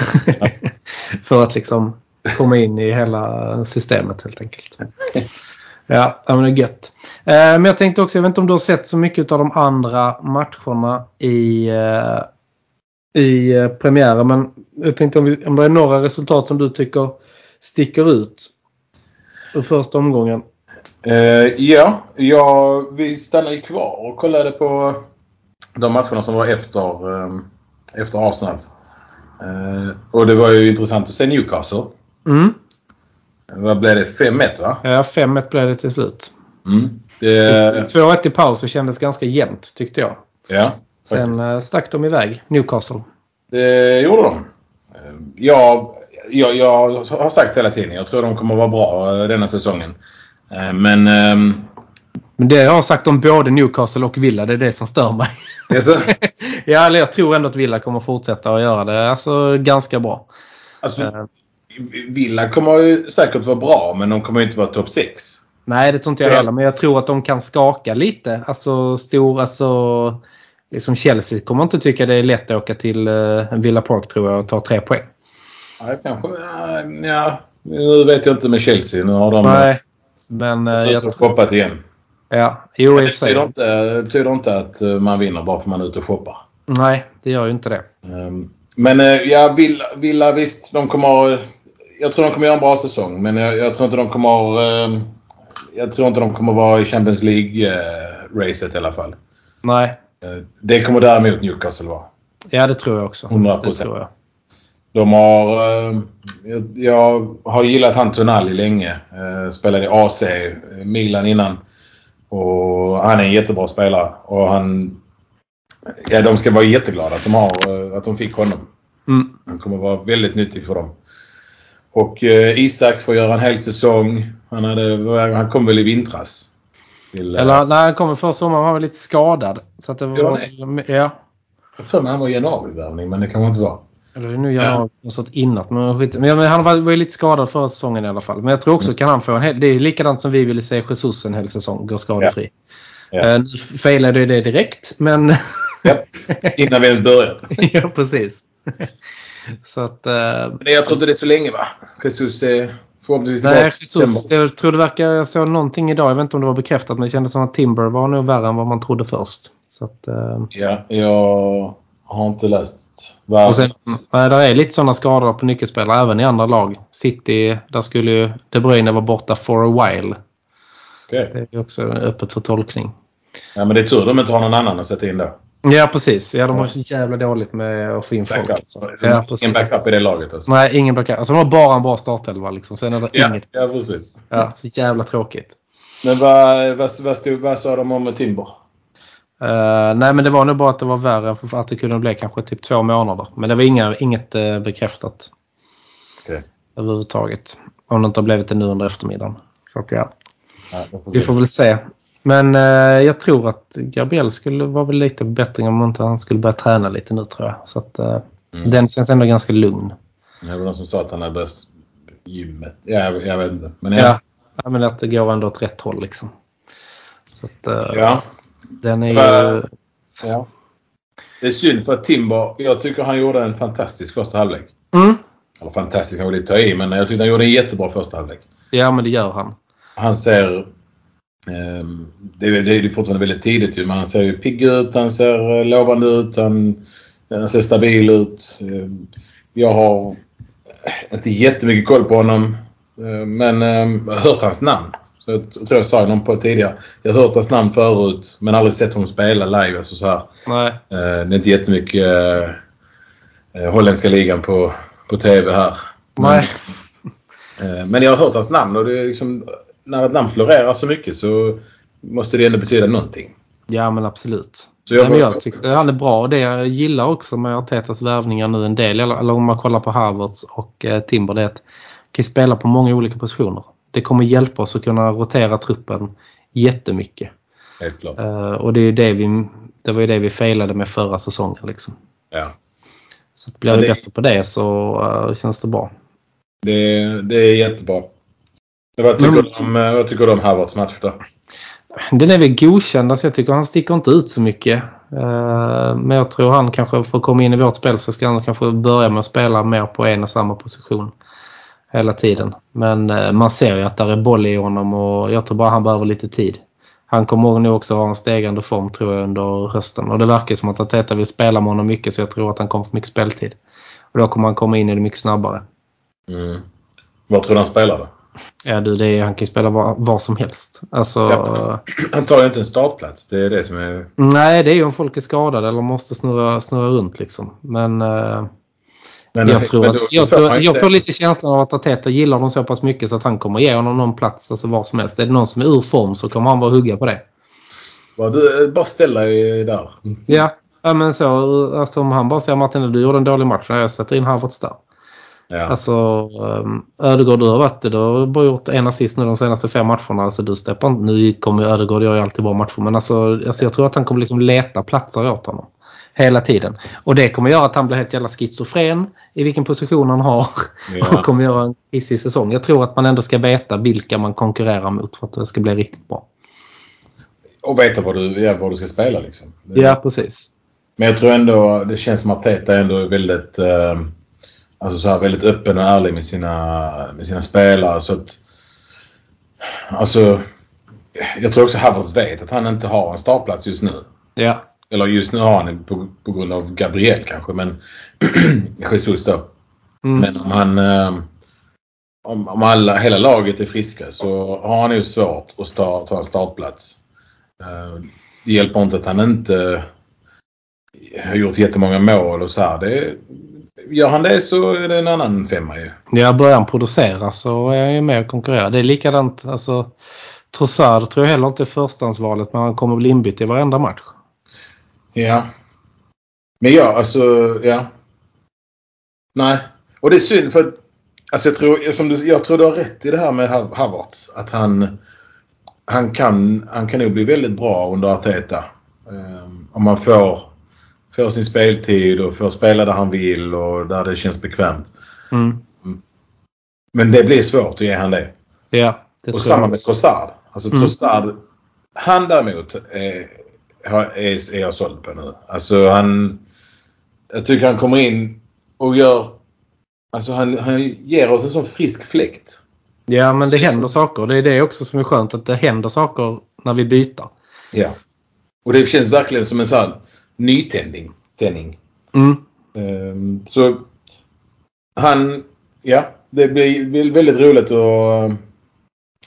S1: För att liksom komma in i hela systemet helt enkelt. Ja, men det är gött. Eh, men jag tänkte också, jag vet inte om du har sett så mycket av de andra matcherna i, eh, i eh, premiären. Men jag tänkte om, vi, om det är några resultat som du tycker sticker ut ur första omgången.
S2: Uh, ja, ja, vi stannade kvar och kollade på de matcherna som var efter, um, efter Arsenal. Uh, och det var ju intressant att se Newcastle.
S1: Mm.
S2: Vad blev det? 5-1 va?
S1: Ja, 5-1 blev det till slut.
S2: Mm. Det,
S1: 2-1 i paus och kändes ganska jämnt tyckte jag.
S2: ja,
S1: Sen
S2: faktiskt.
S1: eh, stack de iväg, Newcastle.
S2: Det gjorde de. Eh, Ja, jag, jag har sagt hela tiden, jag tror de kommer vara bra eh, denna säsongen. Eh, Men... ehm,
S1: Men det jag har sagt om både Newcastle och Villa, det är det som stör mig.
S2: Alltså,
S1: ja, jag tror ändå att Villa kommer fortsätta att göra det alltså, ganska bra.
S2: alltså,
S1: Eh,
S2: Villa kommer ju säkert vara bra, men de kommer inte vara topp 6.
S1: Nej, det tror inte jag
S2: Ja.
S1: heller. Men jag tror att de kan skaka lite. Alltså stor, alltså... Liksom Chelsea kommer inte tycka det är lätt att åka till eh, Villa Park tror jag och ta tre poäng.
S2: Ja, kanske. ja, Ja, nu vet jag inte med Chelsea. Nu har de
S1: Nej. Men eh,
S2: jag tror shoppat igen.
S1: ja, jo,
S2: det betyder inte, betyder inte att eh, man vinner bara för att man är ute och shoppar.
S1: Nej, det gör ju inte det.
S2: Ehm, Men eh, ja, Villa, Villa visst, de kommer... Jag tror de kommer göra en bra säsong, men jag, jag tror inte de kommer... ehm, Jag tror inte de kommer vara i Champions League-racet i alla fall.
S1: Nej.
S2: Eh, Det kommer däremot Newcastle vara.
S1: Ja, det tror jag också.
S2: 100%.
S1: Det tror jag.
S2: De har... eh, jag- har gillat han Tonali länge. Eh, Spelade i AC, Milan innan. Och han är en jättebra spelare. Och han... Ja, de ska vara jätteglada att de, har, eh, att de fick honom.
S1: Mm.
S2: Han kommer vara väldigt nyttig för dem. Och eh, Isak får göra en hel säsong. Han, hade, han kom väl i vintras. Till, eh,
S1: Eller när han kom förra sommaren var han väl lite skadad. Så att det
S2: Ja,
S1: var, ja.
S2: Jag för mig han var januarivärvning, men det kan inte vara.
S1: Eller det är nu januari något sånt innan. Men, skit. men, men han var, var ju lite skadad förra säsongen i alla fall. Men jag tror också kan han få en hel... Det är likadant som vi ville se Jesus en hel säsong. Gå skadefri.
S2: Ja.
S1: Eh, nu failade det direkt men...
S2: Ja. Innan vi ens börjat.
S1: ja precis. så att... eh,
S2: Men jag tror inte det är så länge va? Jesus är förhoppningsvis
S1: nej. Jesus. Jag tror det verkar... Jag såg någonting idag. Jag vet inte om det var bekräftat men det kändes som att Timber var nog värre än vad man trodde först. Så att... eh,
S2: Ja, jag har inte läst varför.
S1: Och sen, nej, där är lite sådana skador på nyckelspelare även i andra lag. City, där skulle ju De Bruyne vara borta for a while.
S2: Okej.
S1: Det är också öppet för tolkning.
S2: Ja, men det är tur de inte har någon annan att sätta in då.
S1: Ja precis. Ja, de har så jävla dåligt med att få in folk.
S2: Backup.
S1: Alltså.
S2: De
S1: Ja, precis.
S2: ingen backup i det laget alltså.
S1: Nej, ingen backup. Alltså, de har bara en bra startelva liksom. Sen är det
S2: Ja,
S1: inget.
S2: ja, precis.
S1: Ja, så jävla tråkigt.
S2: Men vad, vad, vad, stod, vad sa de om Timber?
S1: Eh, nej, men det var nog bara att det var värre för att det kunde bli kanske typ två månader. Men det var inga, inget uh, bekräftat
S2: Okej.
S1: överhuvudtaget. Om det inte har blivit det nu under eftermiddagen. Så att, ja.
S2: Får
S1: Vi får väl se. Men eh, jag tror att Gabriel skulle vara väl lite bättre om inte han skulle börja träna lite nu tror jag. Så att eh,
S2: Mm.
S1: den känns ändå ganska lugn.
S2: Det var någon som sa att han hade börjat gymmet. Ja, jag, jag vet inte. Men
S1: Ja.
S2: ja.
S1: men att det går ändå åt rätt håll liksom. Så att eh,
S2: ja.
S1: den är ju...
S2: Ja. Det är synd för att Timber, jag tycker han gjorde en fantastisk första halvlek.
S1: Mm.
S2: Eller fantastisk kan väl lite ta i, men jag tyckte han gjorde en jättebra första halvlek.
S1: Ja men det gör han.
S2: Han ser... ehm, det, är, det är fortfarande väldigt tidigt ju, men han ser ju pigg ut, han ser eh, lovande ut, han, han ser stabil ut. Ehm, jag har inte jättemycket koll på honom, eh, men ehm, jag har hört hans namn. Så jag tror jag sa någon på tidigare. Jag har hört hans namn förut, men aldrig sett honom spela live. Alltså så här.
S1: Nej.
S2: Eh, Det är inte jättemycket eh, eh, holländska ligan på, på TV här.
S1: Nej.
S2: Eh, Men jag har hört hans namn och det är liksom, när ett namn florerar så mycket så måste det ändå betyda någonting.
S1: Ja men absolut.
S2: Så jag
S1: Nej, jag tycker han är bra det jag gillar också med Artetas värvningar nu en del, eller om man kollar på Harvards och eh, Timber, det är att kan spela på många olika positioner. Det kommer hjälpa oss att kunna rotera truppen jättemycket.
S2: Helt klart.
S1: Eh, och det, är ju det, vi, det var ju det vi failade med förra säsongen. Liksom.
S2: Ja.
S1: Så blir vi bättre på det så eh, känns det bra.
S2: Det, det är jättebra. Vad tycker,
S1: Men-
S2: du om, eh, vad tycker du om Harvards match då?
S1: Den är väl godkänd. Alltså jag tycker han sticker inte ut så mycket. Eh, men jag tror han kanske får komma in i vårt spel så ska han kanske börja med att spela mer på en och samma position. Hela tiden. Men eh, man ser ju att där är boll i honom och jag tror bara han behöver lite tid. Han kommer nog också ha en stegande form tror jag under hösten. Och det verkar som att Ateta vill spela med honom mycket så jag tror att han kommer få mycket speltid. Och då kommer han komma in i det mycket snabbare.
S2: Mm. Var tror du han spelar då?
S1: Ja du, det är, han kan ju spela var, var som helst. Alltså,
S2: Ja. Han tar ju inte en startplats. Det är det som är...
S1: Nej, det är ju om folk är skadade eller måste snurra, snurra runt liksom. Men, eh,
S2: Men,
S1: jag, tror
S2: men
S1: att, jag, tror, jag
S2: inte-
S1: får lite känslan av att Ateta gillar honom så pass mycket så att han kommer ge honom någon plats alltså var som helst. Är det någon som är ur form så kommer han bara hugga på det.
S2: Bara, du, bara ställa dig där.
S1: Ja, ja men så. Alltså, om han bara säger Martin du gjorde en dålig match. Jag sätter in Havertz där.
S2: Ja.
S1: Alltså um, Ödegård du har varit det. Du har bara gjort en assist nu de senaste fem matcherna. Alltså du steppar. Nu kommer ju Ödegård gör ju alltid bra matcher. Men alltså, alltså jag tror att han kommer liksom leta platser åt honom. Hela tiden. Och det kommer göra att han blir helt jävla schizofren i vilken position han har.
S2: Ja.
S1: Och kommer göra en kissig säsong. Jag tror att man ändå ska veta vilka man konkurrerar mot för att det ska bli riktigt bra.
S2: Och veta vad du, ja, vad du ska spela liksom.
S1: Ja, precis.
S2: Men jag tror ändå, det känns som att Teta ändå är väldigt, eh, alltså så här, väldigt öppen och ärlig med sina, med sina spelare. Så att, alltså, jag tror också Havertz vet att han inte har en startplats just nu.
S1: Ja.
S2: Eller just nu har han det på, på grund av Gabriel kanske, men Jesus då.
S1: Mm.
S2: Men om han, eh, om, om alla, hela laget är friska så har han ju svårt att sta, ta en startplats. Eh, det hjälper inte att han inte har gjort jättemånga mål och så här. Det, gör han det så är det en annan femma ju.
S1: Ja, börjar han producera så är han ju med och konkurrera. Det är likadant, alltså Trossard tror jag heller inte är förstahandsvalet men han kommer bli inbytt i varenda match.
S2: Ja. Men ja, alltså, ja. Nej. Och det är synd för alltså jag tror, som du, jag tror du har rätt i det här med Hav- Havertz. Att han, han kan, han kan nog bli väldigt bra under Arteta. Um, om man får, får sin speltid och får spela där han vill och där det känns bekvämt.
S1: Mm.
S2: Men det blir svårt att ge han det.
S1: Ja, det
S2: Och samma
S1: jag.
S2: med Trossard. Alltså
S1: Mm.
S2: Trossard. Han däremot är, har- är, är jag såld på nu. Alltså han... Jag tycker han kommer in och gör... Alltså han, han ger oss en sån frisk fläkt.
S1: Ja, men det händer saker. Det är det också som är skönt att det händer saker när vi byter.
S2: Ja. Och det känns verkligen som en sån här nytändning. Tändning.
S1: Mm.
S2: Ehm, så han... Ja, det blir väldigt roligt att,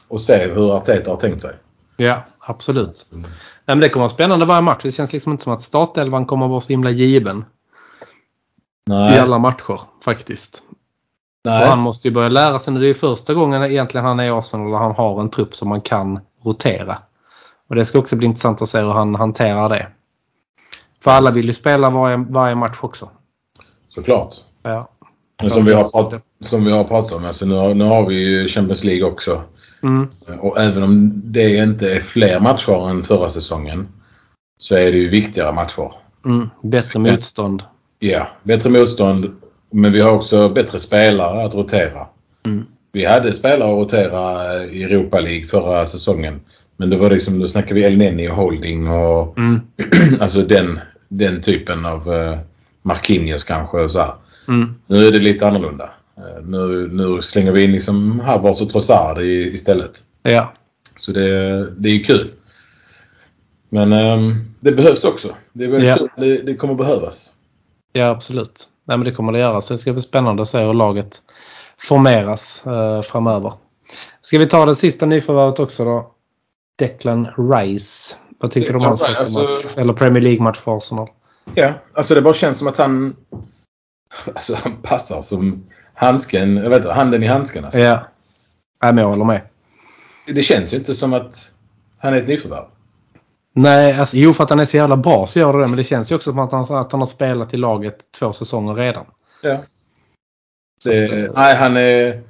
S2: att se hur Arteta har tänkt sig.
S1: Ja, absolut. Nej, men det kommer att vara spännande varje match. Det känns liksom inte som att startelvan kommer att vara så himla given i
S2: Nej.
S1: alla matcher faktiskt. Och
S2: Nej.
S1: han måste ju börja lära sig nu. Det är ju första gången egentligen han är i Arsenal och han har en trupp som man kan rotera. Och det ska också bli intressant att se hur han hanterar det. För alla vill ju spela varje, varje match också.
S2: Såklart.
S1: Ja.
S2: Men som, vi har pratat, som vi har pratat om, alltså nu, har- nu har vi ju Champions League också.
S1: Mm.
S2: Och även om det inte är fler matcher än förra säsongen så är det ju viktigare matcher.
S1: Mm. Bättre motstånd.
S2: Ja, bättre motstånd. Men vi har också bättre spelare att rotera.
S1: Mm.
S2: Vi hade spelare att rotera i Europa League förra säsongen. Men det var liksom, då snackar vi El Neni och Holding och
S1: Mm.
S2: alltså den, den typen av uh, Marquinhos kanske och så här.
S1: Mm.
S2: Nu är det lite annorlunda. Eh, Nu, nu slänger vi in liksom Havertz och Trossard i, istället.
S1: Ja.
S2: Så det, det är ju kul. Men ehm, det behövs också. Det är väldigt
S1: Ja.
S2: kul. Det, det kommer behövas.
S1: ja, absolut. Nej, men det kommer det göra. Så det ska bli spännande att se hur laget formeras eh, framöver. Ska vi ta det sista nyförvärvet också då? Declan Rice. Vad tycker du om hans första
S2: alltså-
S1: match? Eller Premier League-match för Arsenal?
S2: Ja, alltså det bara känns som att han... Alltså han passar som handsken, jag vet inte, handen i handsken alltså.
S1: Ja. Nej, men jag håller med.
S2: Det känns ju inte som att han är ett nyförvärv.
S1: Nej, alltså, jo för att han är så jävla bra så gör det det. Men det känns ju också som att han, att han har spelat i laget två säsonger redan.
S2: Ja. Det, nej, han är...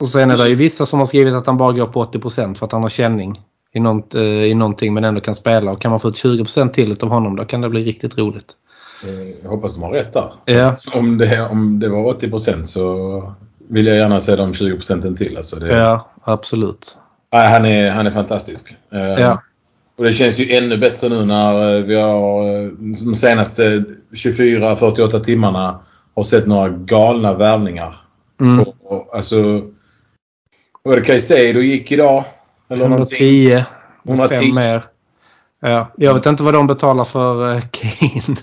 S1: Och sen är det ju vissa som har skrivit att han bara går på 80% för att han har känning i, något, eh, i någonting men ändå kan spela. Och kan man få ett 20% till av honom då kan det bli riktigt roligt.
S2: eh, Jag hoppas de har rätt där.
S1: Ja,
S2: Om det, om det var 80% så vill jag gärna se de 20 procenten till. Alltså det,
S1: ja absolut.
S2: Nej, han, är, han är fantastisk. Eh,
S1: Ja.
S2: Och det känns ju ännu bättre nu när vi har de senaste 24-48 timmarna har sett några galna värvningar.
S1: Mm.
S2: Och, alltså, var det Caicedo gick idag? Eller någonting.
S1: 110.
S2: 110.
S1: Fem mer. Ja, jag vet inte vad de betalar för eh, Kane.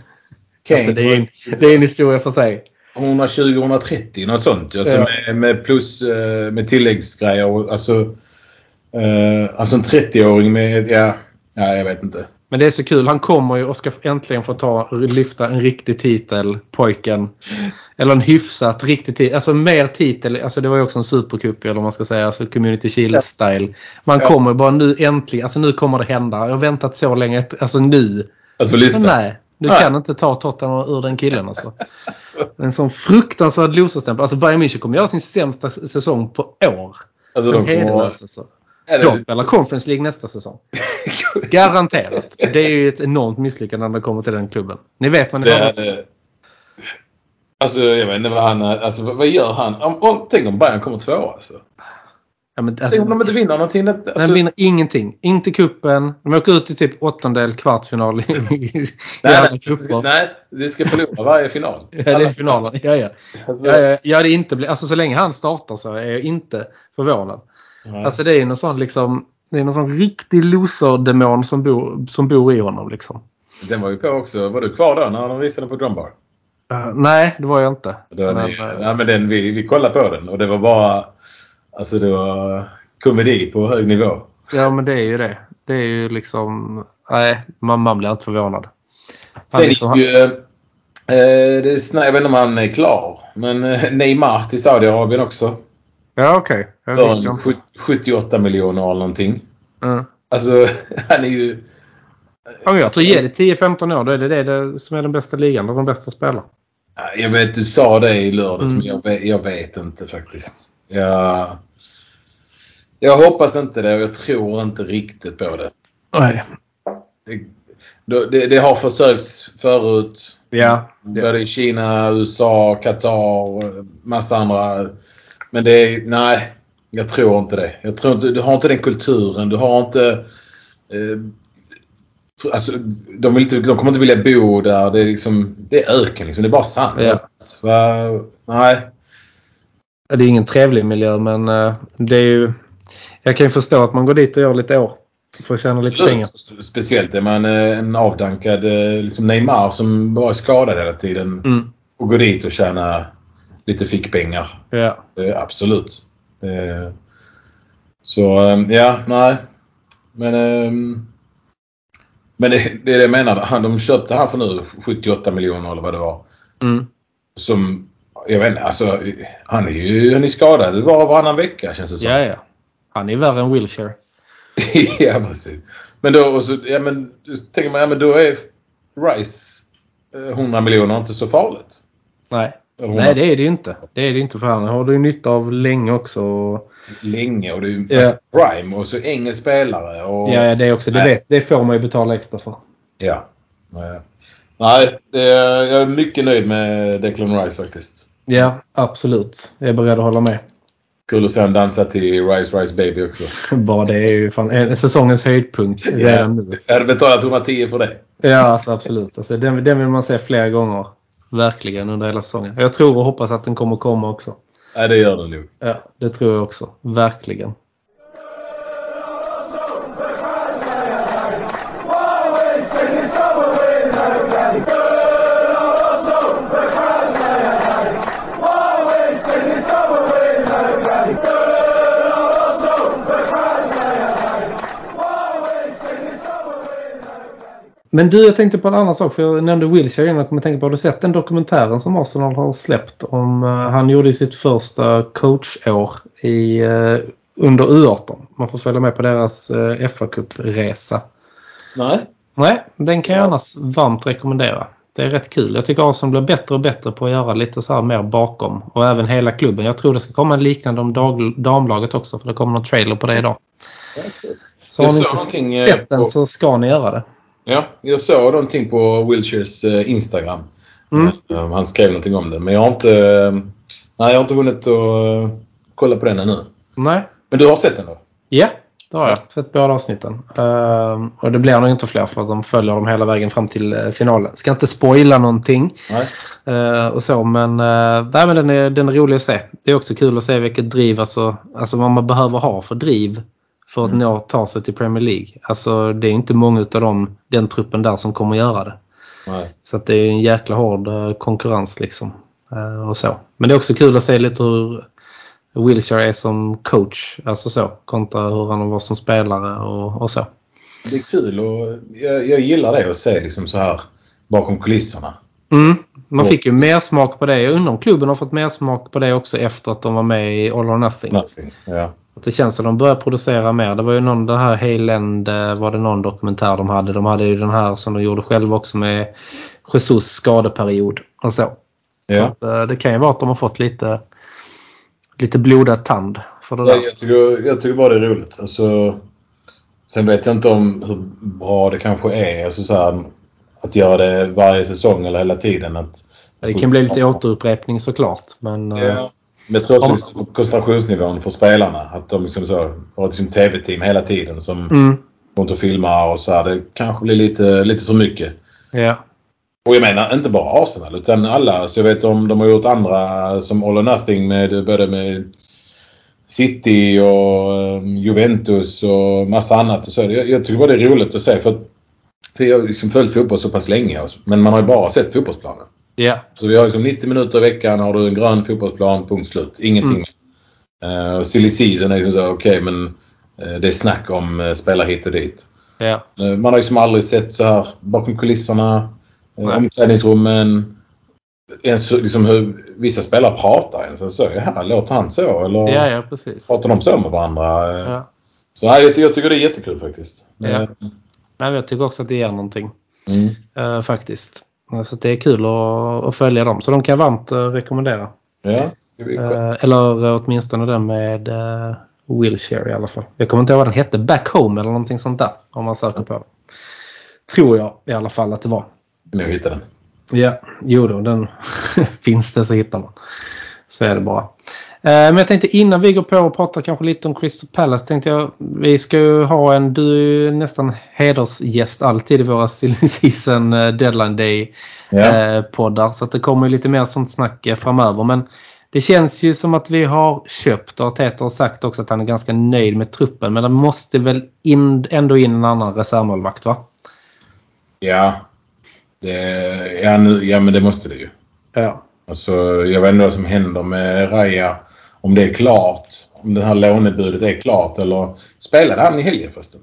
S2: Kane.
S1: Alltså, det, är en, det är en historia för sig.
S2: 120-130 något sånt. Alltså
S1: Ja.
S2: med, med plus eh, med tilläggsgrejer. Alltså, eh, alltså en 30-åring med, ja, ja, jag vet inte.
S1: Men det är så kul. Han kommer ju och ska äntligen få ta, lyfta en riktig titel, pojken. Eller en hyfsat riktig titel. Alltså mer titel. Alltså det var ju också en supercup eller man ska säga. Alltså Community Shield-style. Man
S2: Ja.
S1: kommer bara nu äntligen. Alltså nu kommer det hända. Jag har väntat så länge. Alltså nu.
S2: Att få lyfta.
S1: Nej. Du
S2: Nej.
S1: kan inte ta Tottenham ur den killen alltså. En sån fruktansvärd loserstämpel. Alltså Bayern München kommer göra sin sämsta säsong på år.
S2: Alltså,
S1: De
S2: kommer...
S1: alltså.
S2: Ja, det-
S1: De spelar Conference League nästa säsong. Garanterat. Det är ju ett enormt misslyckande när det kommer till den klubben. Ni vet vad ni
S2: Det det. Alltså jag vet inte vad han. Alltså vad, gör han? Om, om, tänk om Bayern kommer tvåa alltså.
S1: Ja, men,
S2: Tänk om de
S1: alltså,
S2: inte vinner någonting. Alltså,
S1: de vinner ingenting. Inte kuppen. De åker ut i typ åttondel, kvartsfinal i, i,
S2: nej,
S1: alla kupper.
S2: nej, det ska förlora varje final.
S1: Ja, det är finalen. Ja, ja.
S2: Alltså,
S1: Ja, ja, jag hade inte blivit, alltså så länge han startar så är jag inte förvånad.
S2: Nej.
S1: Alltså det är någon sån liksom, det är någon sån riktig loserdemon som bor, som bor i honom liksom.
S2: Den var ju på också. Var du kvar då när de visade på Drumbar?
S1: Uh, nej, det var jag inte.
S2: Är
S1: Men, eh,
S2: ja, men den, vi, vi kollade på den och det var bara... Alltså det var komedi på hög nivå.
S1: Ja men det är ju det. Det är ju liksom, nej man, man blir inte förvånad.
S2: Sen
S1: liksom,
S2: gick ju... Eh, det är jag vet inte om han är klar. Men eh, Neymar till Saudiarabien också.
S1: Ja okej.
S2: Sju- 78 miljoner eller någonting.
S1: Mm.
S2: Alltså han är ju...
S1: Men jag tror ge det 10-15 år då är det det, som är den bästa ligan. Där de bästa spelar.
S2: Jag vet du sa det i lördags
S1: Mm.
S2: men jag vet, jag vet inte faktiskt. Jag, jag hoppas inte det och jag tror inte riktigt på det.
S1: Nej.
S2: Det, det, det har försökts förut.
S1: Ja.
S2: Både i Kina, USA, Qatar, massa andra. Men det är, nej, jag tror inte det. Jag tror inte, du har inte den kulturen. Du har inte... Eh, alltså, de, vill inte, de kommer inte vilja bo där. Det är liksom, det är öken liksom. Det är bara sand.
S1: Ja.
S2: Va, nej.
S1: Det är ingen trevlig miljö men eh, det är ju... Jag kan ju förstå att man går dit och gör lite år. För att tjäna lite pengar.
S2: Speciellt är man eh, en avdankad eh, liksom Neymar som bara är skadad hela tiden.
S1: Mm.
S2: Och går dit och tjänar lite fickpengar.
S1: Ja.
S2: Eh, absolut. Eh, så eh, ja, nej. Men, eh, men det, det är det jag menar. De köpte han för nu 78 miljoner eller vad det var.
S1: Mm.
S2: Som, jag vet inte, alltså han är ju han är skadad var och varannan vecka känns det som.
S1: Ja, ja. Han är värre än Wilshire.
S2: ja, precis. Men då, och så, ja men, tänker man, ja men då är Rice eh, 100 miljoner inte så farligt.
S1: Nej. Nej, det är det ju inte. Det är det inte för han har du ju nytta av länge också.
S2: Länge och det är ju
S1: Ja.
S2: Prime och så engelsk spelare. Och,
S1: Ja, det är också. Det, vet, det får man ju betala extra för.
S2: Ja. Nej, är, jag är mycket nöjd med Declan Rice faktiskt.
S1: Ja, absolut. Jag är beredd att hålla med.
S2: Kul att se honom dansa till Rice Rice Baby också.
S1: Bara det är ju fan en, säsongens höjdpunkt redan nu.
S2: Jag hade betalat 110 för det.
S1: Ja, alltså, absolut. Alltså, den, den vill man se flera gånger. Verkligen under hela säsongen. Jag tror och hoppas att den kommer komma också.
S2: Nej, det gör det nog.
S1: Ja, det tror jag också. Verkligen. Men du, jag tänkte på en annan sak. För jag nämnde Wilshire innan. Jag kommer tänka på, har du sett den dokumentären som Arsenal har släppt? om eh, Han gjorde sitt första coachår i, eh, under U18. Man får följa med på deras uh, fa Cup-resa.
S2: Nej.
S1: Nej, den kan jag annars varmt rekommendera. Det är rätt kul. Jag tycker Arsenal blir bättre och bättre på att göra lite så här mer bakom. Och även hela klubben. Jag tror det ska komma en liknande om dag, damlaget också. För det kommer någon trailer på det idag. Så har ni inte
S2: eh,
S1: sett den
S2: på-
S1: så ska ni göra det.
S2: Ja, jag såg någonting på Wilshires eh, Instagram.
S1: Mm.
S2: Eh, Han skrev någonting om det. Men jag har inte, eh, nej, jag har inte hunnit att kolla på den ännu.
S1: Nej.
S2: Men du har sett den då?
S1: Ja. det har jag. Sett båda avsnitten. Uh, och det blir nog inte fler för att de följer dem hela vägen fram till finalen. Ska inte spoila någonting. Uh, och så, men, uh, nej, men den, är, den är rolig att se. Det är också kul att se vilket driv, alltså, alltså vad man behöver ha för driv för att mm. nå, ta sig till Premier League. Alltså det är inte många av dem, den truppen där som kommer göra det.
S2: Nej.
S1: Så att det är en jäkla hård konkurrens liksom. Och så. Men det är också kul att se lite hur Wilshire är som coach. Alltså så. Kontra hur han var som spelare och, och så.
S2: Det är kul och jag, jag gillar det att se liksom så här bakom kulisserna.
S1: Mm. Man fick ju mer smak på det. Jag undrar om klubben har fått mer smak på det också efter att de var med i All or Nothing.
S2: Nothing ja.
S1: Att det känns som att de börjar producera mer. Det var ju någon, det här Hayland eh, var det någon dokumentär de hade. De hade ju den här som de gjorde själva också med Jesus skadeperiod och så. Ja. Så att, eh, det kan ju vara att de har fått lite lite blodad tand för det
S2: där. jag, tycker, jag tycker bara det är roligt. Alltså, sen vet jag inte om hur bra det kanske är alltså så här, att göra det varje säsong eller hela tiden. Att,
S1: det kan bli lite återupprepning såklart. Men,
S2: ja. Men jag tror också liksom, koncentrationsnivån för spelarna. Att de liksom så, har ett liksom tv-team hela tiden som mm. går inte och filmar och så här. Det kanske blir lite, lite för mycket.
S1: Ja.
S2: Och jag menar inte bara Arsenal utan alla. Så jag vet om de har gjort andra som All or Nothing med både med City och um, Juventus och massa annat. Och så. Jag, jag tycker bara det är roligt att se för, att, för jag har liksom följt fotboll så pass länge. Men man har ju bara sett fotbollsplanen.
S1: Ja.
S2: Så vi har liksom 90 minuter i veckan har du en grön fotbollsplan, punkt slut. Ingenting mm. mer. Uh, silly season är liksom så okej okay, men uh, det är snack om uh, spela hit och dit.
S1: Ja.
S2: Uh, man har liksom aldrig sett så här bakom kulisserna. Nej. Omklädningsrummen. Ens, liksom hur vissa spelare pratar ens. Så, ja, låter han så? Eller
S1: ja, ja, precis.
S2: pratar de så med varandra? Ja. Så nej, jag, jag tycker det är jättekul faktiskt.
S1: Ja. Nej, jag tycker också att det ger någonting.
S2: Mm.
S1: Uh, faktiskt. Så det är kul att, att, följa dem. Så de kan jag varmt uh, rekommendera.
S2: Ja,
S1: uh, eller åtminstone den med Wilshire i alla fall. Jag kommer inte ihåg vad den hette. Back Home eller någonting sånt där. Om man söker på det. Tror jag i alla fall att det var.
S2: Nu hittar den.
S1: Ja, jo då, den finns det så hittar man. Så är det bara. Eh, men jag tänkte innan vi går på och pratar kanske lite om Crystal Palace tänkte jag vi ska ju ha en, du är nästan hedersgäst alltid i våra season eh, deadline day ja. poddar så att det kommer lite mer sånt snack framöver men det känns ju som att vi har köpt och Arteta har sagt också att han är ganska nöjd med truppen men det måste väl in, ändå in en annan reservmålvakt va?
S2: Ja, det, ja, nu, ja, men det måste det ju.
S1: Ja.
S2: Alltså, jag vet inte vad som händer med Raja. Om det är klart. Om det här lånebudet är klart. Eller spelade han i helgen förresten?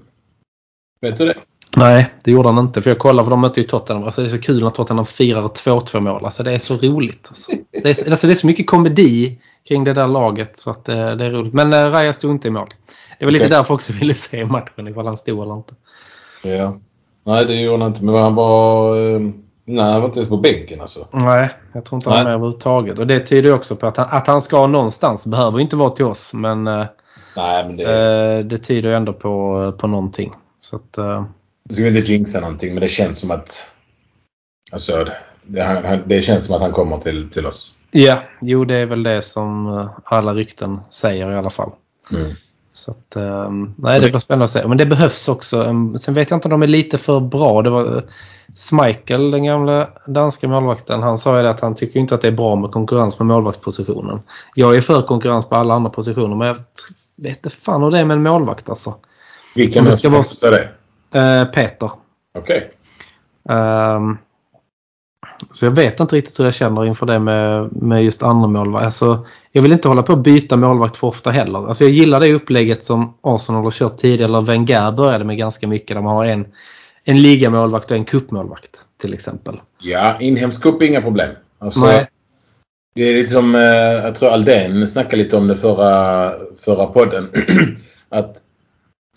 S2: Vet du det?
S1: Nej, det gjorde han inte. För jag kollade för de mötte ju Tottenham. Alltså, det är så kul när Tottenham firar 2-2 mål. Alltså, det är så roligt. Alltså. Det, är, alltså, det är så mycket komedi kring det där laget så att det, eh, det är roligt. Men äh, Raja stod inte i mål. Det var lite okay. därför också ville se matchen ifall han stod eller inte.
S2: Ja. Nej, det gjorde han inte. Men han var... Eh, nej, han var inte ens på bänken alltså.
S1: Nej, jag tror inte han var med överhuvudtaget. Och det tyder också på att han, att han ska någonstans. Behöver inte vara till oss, men... Eh,
S2: nej, men det...
S1: Eh, det tyder ändå på, på någonting. Så att...
S2: Jag ska inte jinxa någonting, men det känns som att... Alltså, det, det känns som att han kommer till, till oss.
S1: Ja, jo det är väl det som alla rykten säger i alla fall.
S2: Mm.
S1: Så att, um, nej, det blir spännande att se. Men det behövs också. Um, sen vet jag inte om de är lite för bra. Det var Schmeichel, den gamla danska målvakten, han sa ju att han tycker inte att det är bra med konkurrens med målvaktspositionen. Jag är för konkurrens på alla andra positioner men jag vet inte fan hur det är med en målvakt alltså.
S2: Vilken målvakt vara...
S1: det? Uh, Peter.
S2: Okej.
S1: Okay. Um, så jag vet inte riktigt hur jag känner inför det med, med just andra målvakt. Alltså, jag vill inte hålla på att byta målvakt för ofta heller. Alltså, jag gillar det upplägget som Arsenal har kört tidigare. Eller Wenger började med ganska mycket. Där man har en, en ligamålvakt och en kuppmålvakt till exempel.
S2: Ja, inhemsk cup inga problem. Alltså, Nej. Det är lite som, eh, jag tror Aldén snackade lite om det förra, förra podden. att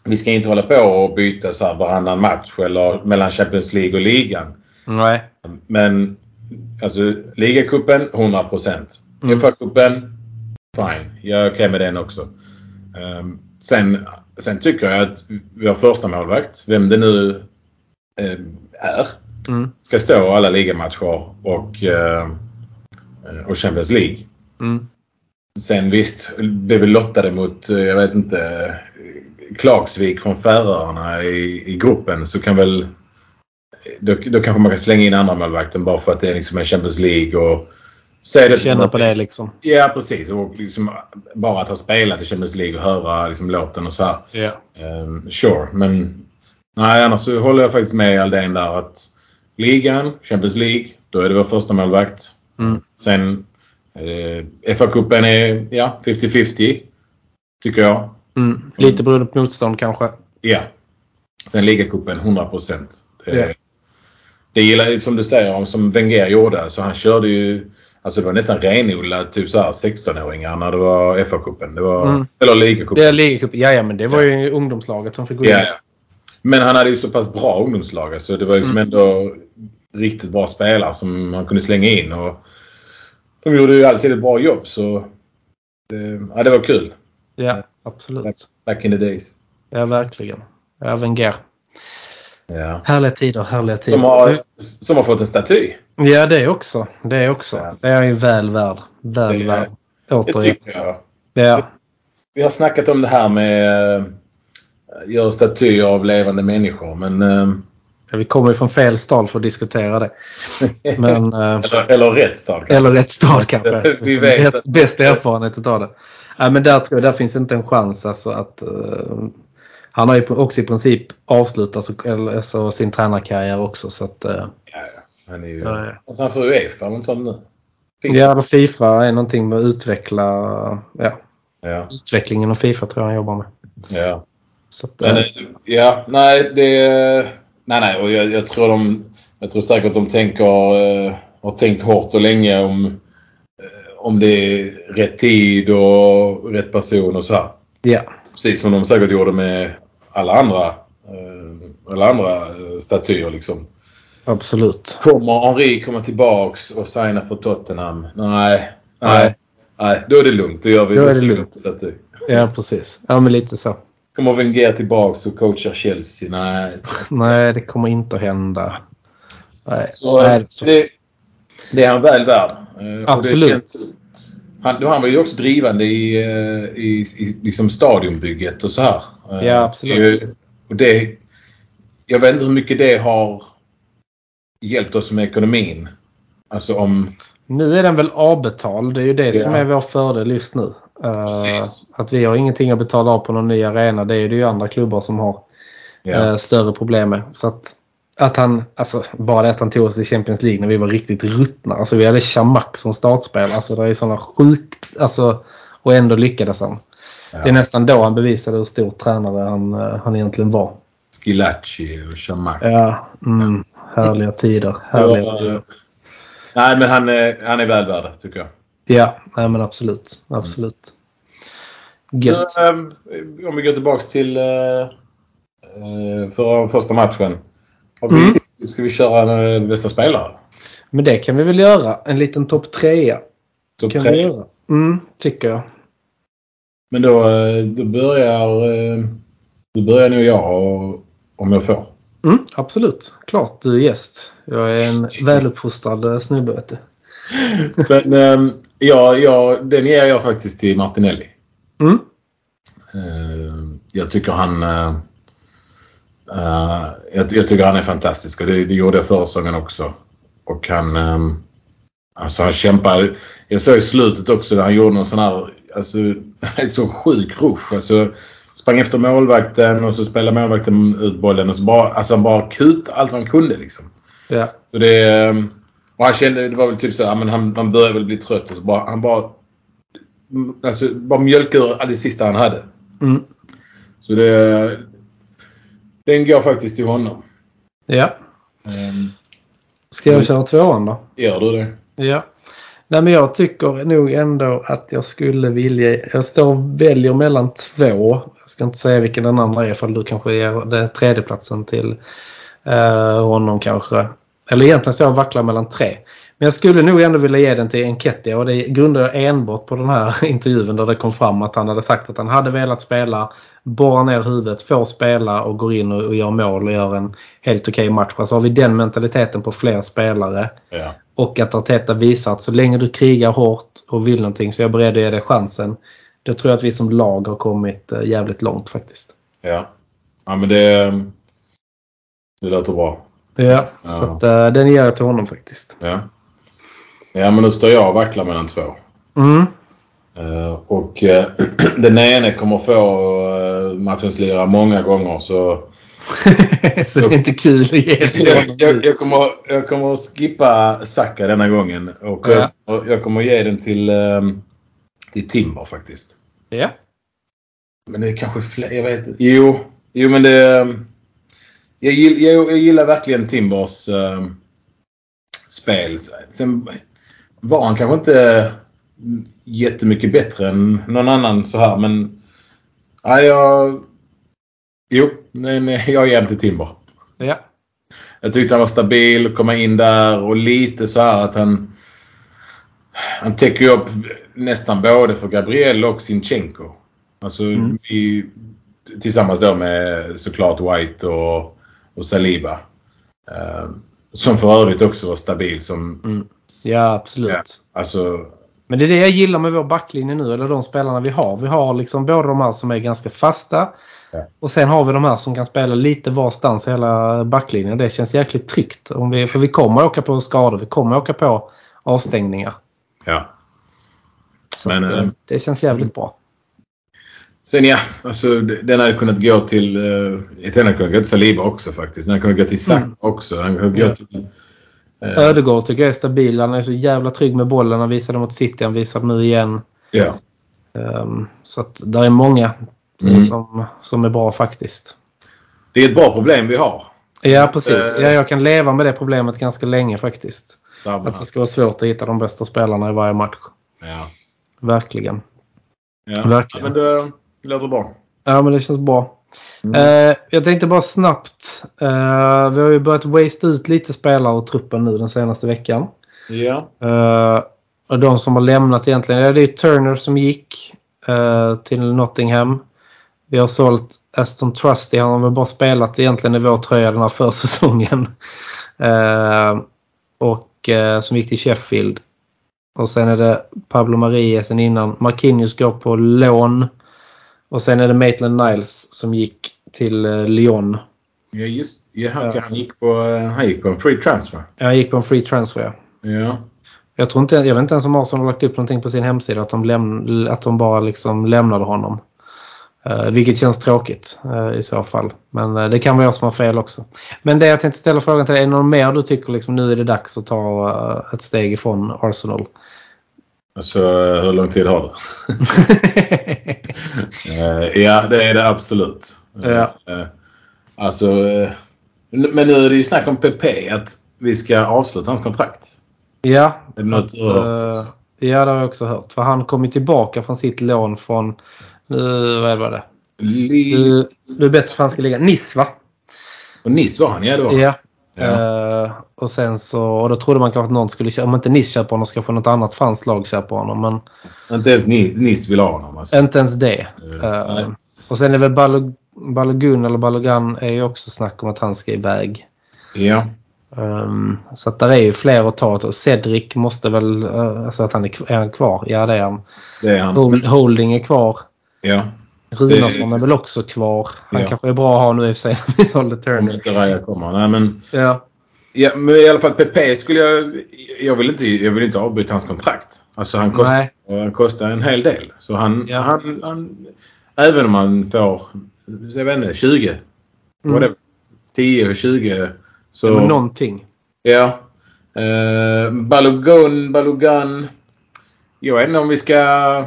S2: vi ska inte hålla på och byta så här varannan match eller mellan Champions League och ligan.
S1: Nej.
S2: Men alltså ligacupen 100 procent. Mm. FA-cupen, fine. Jag är okej okay med den också. Um, sen, sen tycker jag att vi har första målvakt, vem det nu um, är,
S1: mm.
S2: ska stå alla ligamatcher och, uh, och Champions League.
S1: Mm.
S2: Sen visst, blev vi lottade mot, jag vet inte, Klagsvik från Färöarna i, i gruppen så kan väl då, då kanske man kan slänga in andra målvakten bara för att det är liksom en Champions League och
S1: se det känna på det liksom.
S2: Ja precis. Och liksom bara att ha spelat i Champions League och höra liksom låten och så här.
S1: Yeah.
S2: Um, sure, men nej annars så håller jag faktiskt med Aldén där att ligan, Champions League, då är det vår första målvakt.
S1: Mm.
S2: Sen eh, FA-cupen är ja 50-50. Tycker jag.
S1: Mm. Lite beroende på motstånd kanske.
S2: Ja. Sen ligacupen 100 procent.
S1: Yeah.
S2: Det gillar som du säger, som Wenger gjorde. Så han körde ju Alltså det var nästan renodlat typ så 16-åringar när det var FA-cupen. Mm. Eller ligacupen.
S1: Det ligacupen. Ja, ja, men det var ju ungdomslaget som fick gå in.
S2: Ja, ja. Men han hade ju så pass bra ungdomslag. Så det var ju liksom mm. ändå riktigt bra spelare som man kunde slänga in. Och de gjorde ju alltid ett bra jobb. Så det, ja, det var kul.
S1: Ja, absolut.
S2: Back, back in the days.
S1: Ja, verkligen. Ja, Wenger.
S2: Ja.
S1: Härliga tider, härliga tider.
S2: Som har, som har fått en staty.
S1: Ja, det också. Det också. Ja. Det är ju väl värd. Väl
S2: det,
S1: värd.
S2: Det tycker jag.
S1: Ja.
S2: Vi har snackat om det här med att uh, göra statyer av levande människor men... Uh,
S1: ja, vi kommer ju från fel stad för att diskutera det. Men, uh,
S2: eller, eller rätt stad
S1: kanske. Eller rätt stad kanske.
S2: vi vet
S1: bäst, bäst erfarenhet av det. Ja, men där, tror jag, där finns inte en chans alltså att han har ju också i princip avslutat alltså, sin tränarkarriär också. Så att,
S2: ja, ja. Han är ju... Han får Uefa eller något sånt nu.
S1: FIFA. Ja, Fifa är någonting med att utveckla ja,
S2: ja.
S1: utvecklingen av Fifa tror jag han jobbar med.
S2: Ja.
S1: Så att,
S2: Men, ja, nej, det... Nej, nej. Och jag, jag, tror de... Jag tror säkert de tänker... Uh, har tänkt hårt och länge om... Om det är rätt tid och rätt person och så här.
S1: Ja.
S2: Precis som de säkert gjorde med alla andra, uh, alla andra statyer liksom.
S1: Absolut.
S2: Kommer Henri komma tillbaks och signa för Tottenham? Nej. Nej. Nej, då är det lugnt. Då gör vi
S1: då är det lugnt. Staty. Ja, precis. Ja, men lite så.
S2: Kommer Wenger tillbaks och coachar Chelsea? Nej.
S1: Nej, det kommer inte att hända. Nej.
S2: Så, Nej, det, det, är han väl värd.
S1: Eh, Absolut. Känns,
S2: han, han var ju också drivande i, eh, i, i liksom stadionbygget och så här.
S1: Eh, ja, absolut.
S2: Och det, jag vet inte hur mycket det har hjälpt oss med ekonomin. Alltså om...
S1: Nu är den väl avbetald. Det är ju det ja. som är vår fördel just nu. Uh, att vi har ingenting att betala av på någon ny arena. Det är det ju andra klubbar som har ja. större problem med. Så att, att han, alltså bara att han tog oss till Champions League när vi var riktigt ruttna. Alltså vi hade Chamak som startspel. Alltså det är sådana sjukt, alltså och ändå lyckades han. Ja. Det är nästan då han bevisade hur stor tränare han, uh, han egentligen var.
S2: Skilacci och Chamak.
S1: Ja, mm. Härliga tider. Härliga ja, tider.
S2: Nej, men han är, han är väl värd tycker jag.
S1: Ja, nej, men absolut. Absolut.
S2: Gött. Um, om vi går tillbaks till uh, för första matchen. Har vi, mm. Ska vi köra en bästa spelare?
S1: Men det kan vi väl göra. En liten topp trea.
S2: Topp tre?
S1: Mm, tycker jag.
S2: Men då, då börjar då börjar nog jag om jag får.
S1: Mm, absolut. Klart du är gäst. Jag är en väluppfostrad eh, snubbe.
S2: Men ähm, ja, ja, den ger jag faktiskt till Martinelli.
S1: Mm.
S2: Äh, jag tycker han äh, jag, jag, tycker han är fantastisk och det, det gjorde jag förra säsongen också. Och han äh, Alltså han kämpar. Jag såg i slutet också där han gjorde någon sån här alltså, en så sjuk rush. Alltså, sprang efter målvakten och så spelade målvakten ut bollen och så bara, alltså han bara kutade allt han kunde liksom.
S1: Ja.
S2: Och det, och han kände, det var väl typ så, men han, han började väl bli trött och så bara, han bara, alltså bara mjölkade ur det sista han hade.
S1: Mm.
S2: Så det, den går faktiskt till honom.
S1: Ja.
S2: Um,
S1: Ska jag köra tvåan då?
S2: Gör du det?
S1: Ja. Nej men jag tycker nog ändå att jag skulle vilja... Jag står och väljer mellan två. Jag ska inte säga vilken den andra är ifall du kanske ger det tredjeplatsen till uh, honom kanske. Eller egentligen står jag och vacklar mellan tre. Men jag skulle nog ändå vilja ge den till Enketia och det grundar jag enbart på den här intervjun där det kom fram att han hade sagt att han hade velat spela, borra ner huvudet, får spela och går in och, och gör mål och gör en helt okej okay match. Alltså har vi den mentaliteten på fler spelare
S2: ja.
S1: och att Arteta visar att så länge du krigar hårt och vill någonting så är jag beredd att ge dig chansen. Då tror jag att vi som lag har kommit eh, jävligt långt faktiskt.
S2: Ja. Ja men det, det låter bra.
S1: Ja,
S2: Ja.
S1: så att, eh, den ger jag till honom faktiskt.
S2: Ja. Ja men nu står jag och vacklar mellan två.
S1: Mm.
S2: Eh, och eh, den ene kommer få uh, matchens lira många gånger så
S1: så det är inte kul att ge
S2: jag, jag, jag, kommer, jag kommer att skippa Saka denna gången. Och
S1: Ja.
S2: jag, jag kommer ge den till, eh, till Timber faktiskt.
S1: Ja.
S2: Men det är kanske fler, jag vet inte. Jo, jo men det... Jag, gill, jag, jag gillar verkligen Timbers eh, spel. Sen var han kanske inte jättemycket bättre än någon annan så här men... Ja, jag... Jo, nej, nej, jag ger till Timber.
S1: Ja.
S2: Jag tyckte han var stabil, komma in där och lite så här att han... Han täcker upp nästan både för Gabriel och Sinchenko. Alltså
S1: Mm.
S2: i, tillsammans då med såklart White och, och Saliba. Eh, som för övrigt också var stabil som...
S1: Mm. Ja, absolut.
S2: Ja, alltså,
S1: Men det är det jag gillar med vår backlinje nu, eller de spelarna vi har. Vi har liksom både de här som är ganska fasta
S2: Ja.
S1: och sen har vi de här som kan spela lite varstans hela backlinjen. Det känns jäkligt tryggt. Om vi, för vi kommer åka på skador, vi kommer åka på avstängningar.
S2: ja.
S1: Så
S2: Men,
S1: att,
S2: eh,
S1: eh, det känns jävligt bra.
S2: Sen ja, alltså den hade kunnat gå till... Uh, den hade kunnat gå till Saliba också faktiskt. Den hade kunnat gå till Saka
S1: Mm.
S2: också. Den hade kunnat gå till... eh,
S1: Ödegård tycker jag är stabil. Han är så jävla trygg med bollen. Han visade mot City, han visade nu igen.
S2: ja.
S1: Um, så att där är många
S2: Mm.
S1: som, som är bra faktiskt.
S2: Det är ett bra problem vi har.
S1: Ja precis.
S2: Eh.
S1: Ja, jag kan leva med det problemet ganska länge faktiskt.
S2: Samma.
S1: Att det ska vara svårt att hitta de bästa spelarna i varje match.
S2: Ja.
S1: Verkligen.
S2: Ja.
S1: Verkligen.
S2: Ja, men det låter bra.
S1: Ja men det känns bra.
S2: Mm.
S1: Eh, jag tänkte bara snabbt. Eh, vi har ju börjat waste ut lite spelare ur truppen nu den senaste veckan.
S2: Ja.
S1: Eh, och de som har lämnat egentligen. Ja, det är Turner som gick till Nottingham. Vi har sålt Aston Trusty. Han har väl bara spelat egentligen i vår tröja den här försäsongen. Och som gick till Sheffield. Och sen är det Pablo Maria sen innan. Marquinhos går på lån. Och sen är det Maitland Niles som gick till eh, Lyon.
S2: Ja, just ja, han,
S1: Ja.
S2: han, gick på, eh, han gick på en free transfer.
S1: Jag gick på en free transfer.
S2: Ja.
S1: Jag, tror inte, jag vet inte ens om Arsenal har lagt upp någonting på sin hemsida att de, läm, att de bara liksom lämnade honom. Eh, vilket känns tråkigt eh, i så fall. Men eh, det kan vara jag som har fel också. Men det jag tänkte ställa frågan till dig. Är det någon mer du tycker liksom, nu är det dags att ta eh, ett steg ifrån Arsenal?
S2: Alltså eh, hur lång tid har du? Eh, ja, det är det absolut.
S1: Ja.
S2: Eh, Alltså, men nu är det ju snack om PP att vi ska avsluta hans kontrakt.
S1: ja,
S2: Är det något du har hört?
S1: ja, det har jag också hört. För han kom ju tillbaka från sitt lån från, vad var det?
S2: Li-
S1: Du, du är bättre för han ska ligga. Nice va?
S2: Och Nice var han, ja det var han.
S1: Ja.
S2: Ja.
S1: Eh, och sen så, och då trodde man kanske att någon skulle köpa, om inte Nice köper honom så kanske något annat franskt lag köper honom. Men
S2: Inte ens Ni- Nice vill ha honom. Alltså.
S1: inte ens det.
S2: Eh, nej.
S1: och sen är väl Balog- Balogun eller Balogan är ju också snack om att han ska iväg.
S2: Ja.
S1: Um, så att där är ju fler att ta. Cedric måste väl, uh, alltså att han är, är han kvar? Ja det är han.
S2: Det är han.
S1: Hold, Holding är kvar.
S2: Ja.
S1: Runarsson är väl också kvar. Han
S2: Ja.
S1: kanske är bra att ha nu i och för sig när vi sålde
S2: Om inte Raja kommer. Nej men,
S1: Ja.
S2: ja, men i alla fall PP skulle jag... Jag vill inte, jag vill inte avbryta hans kontrakt. Alltså han kostar, han kostar en hel del. Så han,
S1: Ja.
S2: han, han... Även om han får, jag vet inte, 20.
S1: Mm.
S2: Det? 10, 20. Så,
S1: var någonting.
S2: Ja. Uh, Balogun, Balogan. Jag vet inte om vi ska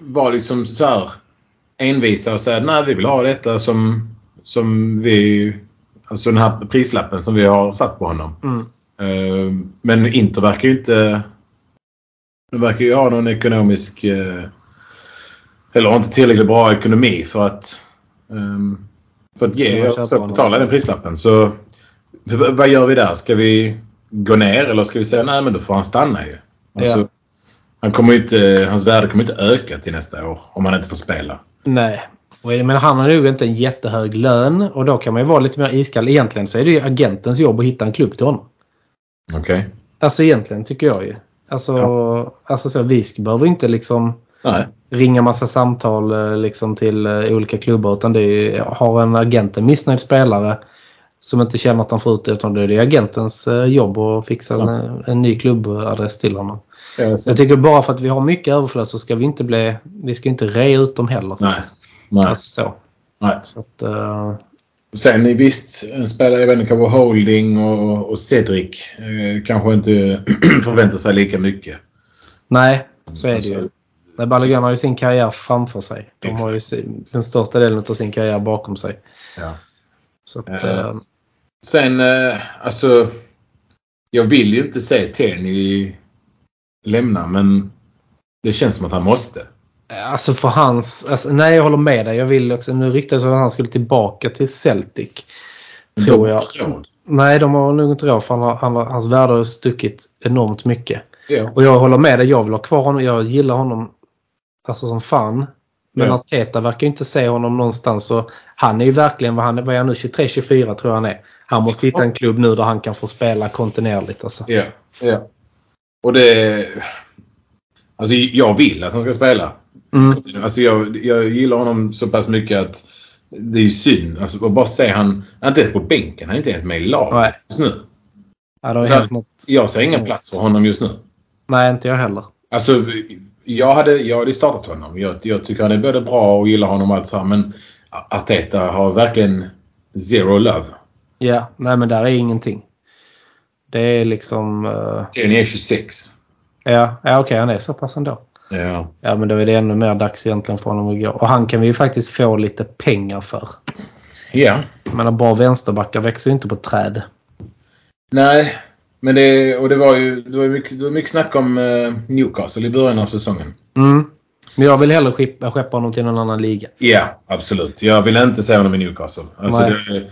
S2: vara liksom så här envisa och säga nej vi vill ha detta som, som vi... Alltså den här prislappen som vi har satt på honom.
S1: Mm.
S2: Eh, men Inter verkar ju inte... De verkar ju ha någon ekonomisk... eh, eller har inte tillräckligt bra ekonomi för att... ehm, för att ge så betala den prislappen. Så vad gör vi där? Ska vi gå ner eller ska vi säga nej men då får han stanna ju. Alltså,
S1: Ja.
S2: han kommer inte, hans värde kommer inte öka till nästa år om han inte får spela.
S1: Nej. Menar, han har nog inte en jättehög lön och då kan man ju vara lite mer iskall. Egentligen så är det ju agentens jobb att hitta en klubb till honom.
S2: Okej.
S1: Alltså egentligen tycker jag ju. Alltså, alltså så, vi behöver inte liksom...
S2: Nej.
S1: ringa massa samtal eh, liksom till eh, olika klubbar utan det är, har en agent en missnöjd spelare som inte känner att han får ut det utan det är agentens eh, jobb att fixa en, en ny klubbadress till honom. Så jag tycker bara för att vi har mycket överflöd så ska vi inte bli, vi ska inte rea ut dem heller.
S2: Nej. Nej.
S1: Alltså så.
S2: Nej.
S1: så att, eh,
S2: Sen visst, en spelare, jag vet inte, kanske Holding och, och Cedric eh, kanske inte förväntar sig lika mycket.
S1: nej, så är det ju.
S2: Alltså,
S1: Nej, Balogun har ju sin karriär framför sig. De har ju sin, den största delen av sin karriär bakom sig.
S2: Ja.
S1: Så att,
S2: Eh,
S1: eh,
S2: Sen, eh, alltså. Jag vill ju inte se Tierney lämna, men det känns som att han måste.
S1: Alltså för hans... Alltså, nej, jag håller med dig. Jag vill också... Nu ryktades det att han skulle tillbaka till Celtic. Tror jag.
S2: råd.
S1: Nej, de har nog inte råd för han har, han har, hans värde har stuckit enormt mycket.
S2: Ja.
S1: Och jag håller med dig. Jag vill ha kvar honom. Jag gillar honom alltså som fan. Men
S2: Ja.
S1: Arteta verkar inte se honom någonstans. Så han är ju verkligen, vad han är, vad är han nu, 23-24 tror jag han är. Han måste hitta en klubb nu där han kan få spela kontinuerligt. Alltså.
S2: Ja. ja. Och det... Alltså jag vill att han ska spela.
S1: Mm.
S2: Alltså jag, jag gillar honom så pass mycket att det är ju synd. Alltså bara se han, han är inte ens på bänken. Han är inte ens med i laget just nu.
S1: Ja, det har hänt något.
S2: Jag ser ingen plats för honom just nu.
S1: Nej, inte jag heller.
S2: Alltså jag hade, jag hade startat honom. Jag, jag tycker han är både bra och gillar honom och allt så här, Men Arteta har verkligen zero love.
S1: Ja, nej men där är ingenting. Det är liksom... Uh,
S2: är 26.
S1: ja, ja okej han är så pass ändå.
S2: Ja.
S1: Ja men då är det ännu mer dags egentligen för honom att gå. Och han kan vi ju faktiskt få lite pengar för.
S2: Ja.
S1: Jag menar bra vänsterbackar växer ju inte på träd.
S2: Nej. Men det, och det var ju det var mycket, det var mycket snack om eh, Newcastle i början av säsongen.
S1: Mm. Men jag vill hellre skeppa, skeppa honom till någon annan liga.
S2: Ja, absolut. Jag vill inte se honom i Newcastle. Alltså det,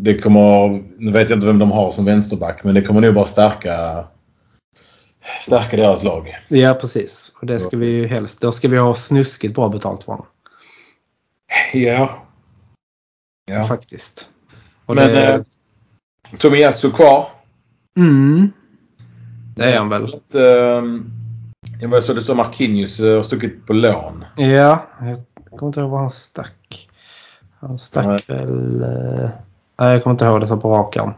S2: det kommer... Nu vet jag inte vem de har som vänsterback, men det kommer nog bara stärka, stärka deras lag.
S1: Ja precis. Och det ska vi ju helst. Då ska vi ha snuskigt bra betalt för honom.
S2: Ja. Ja.
S1: Faktiskt. Och
S2: Men
S1: det,
S2: eh, Tomiyasu kvar.
S1: mm, det är han väl.
S2: Att, eh, jag var så det så Marquinhos eh, har stuckit på lån.
S1: Ja, jag kommer inte ihåg var han stack. Han stack
S2: Nej.
S1: väl... eh, jag kommer inte ihåg det så på rak arm.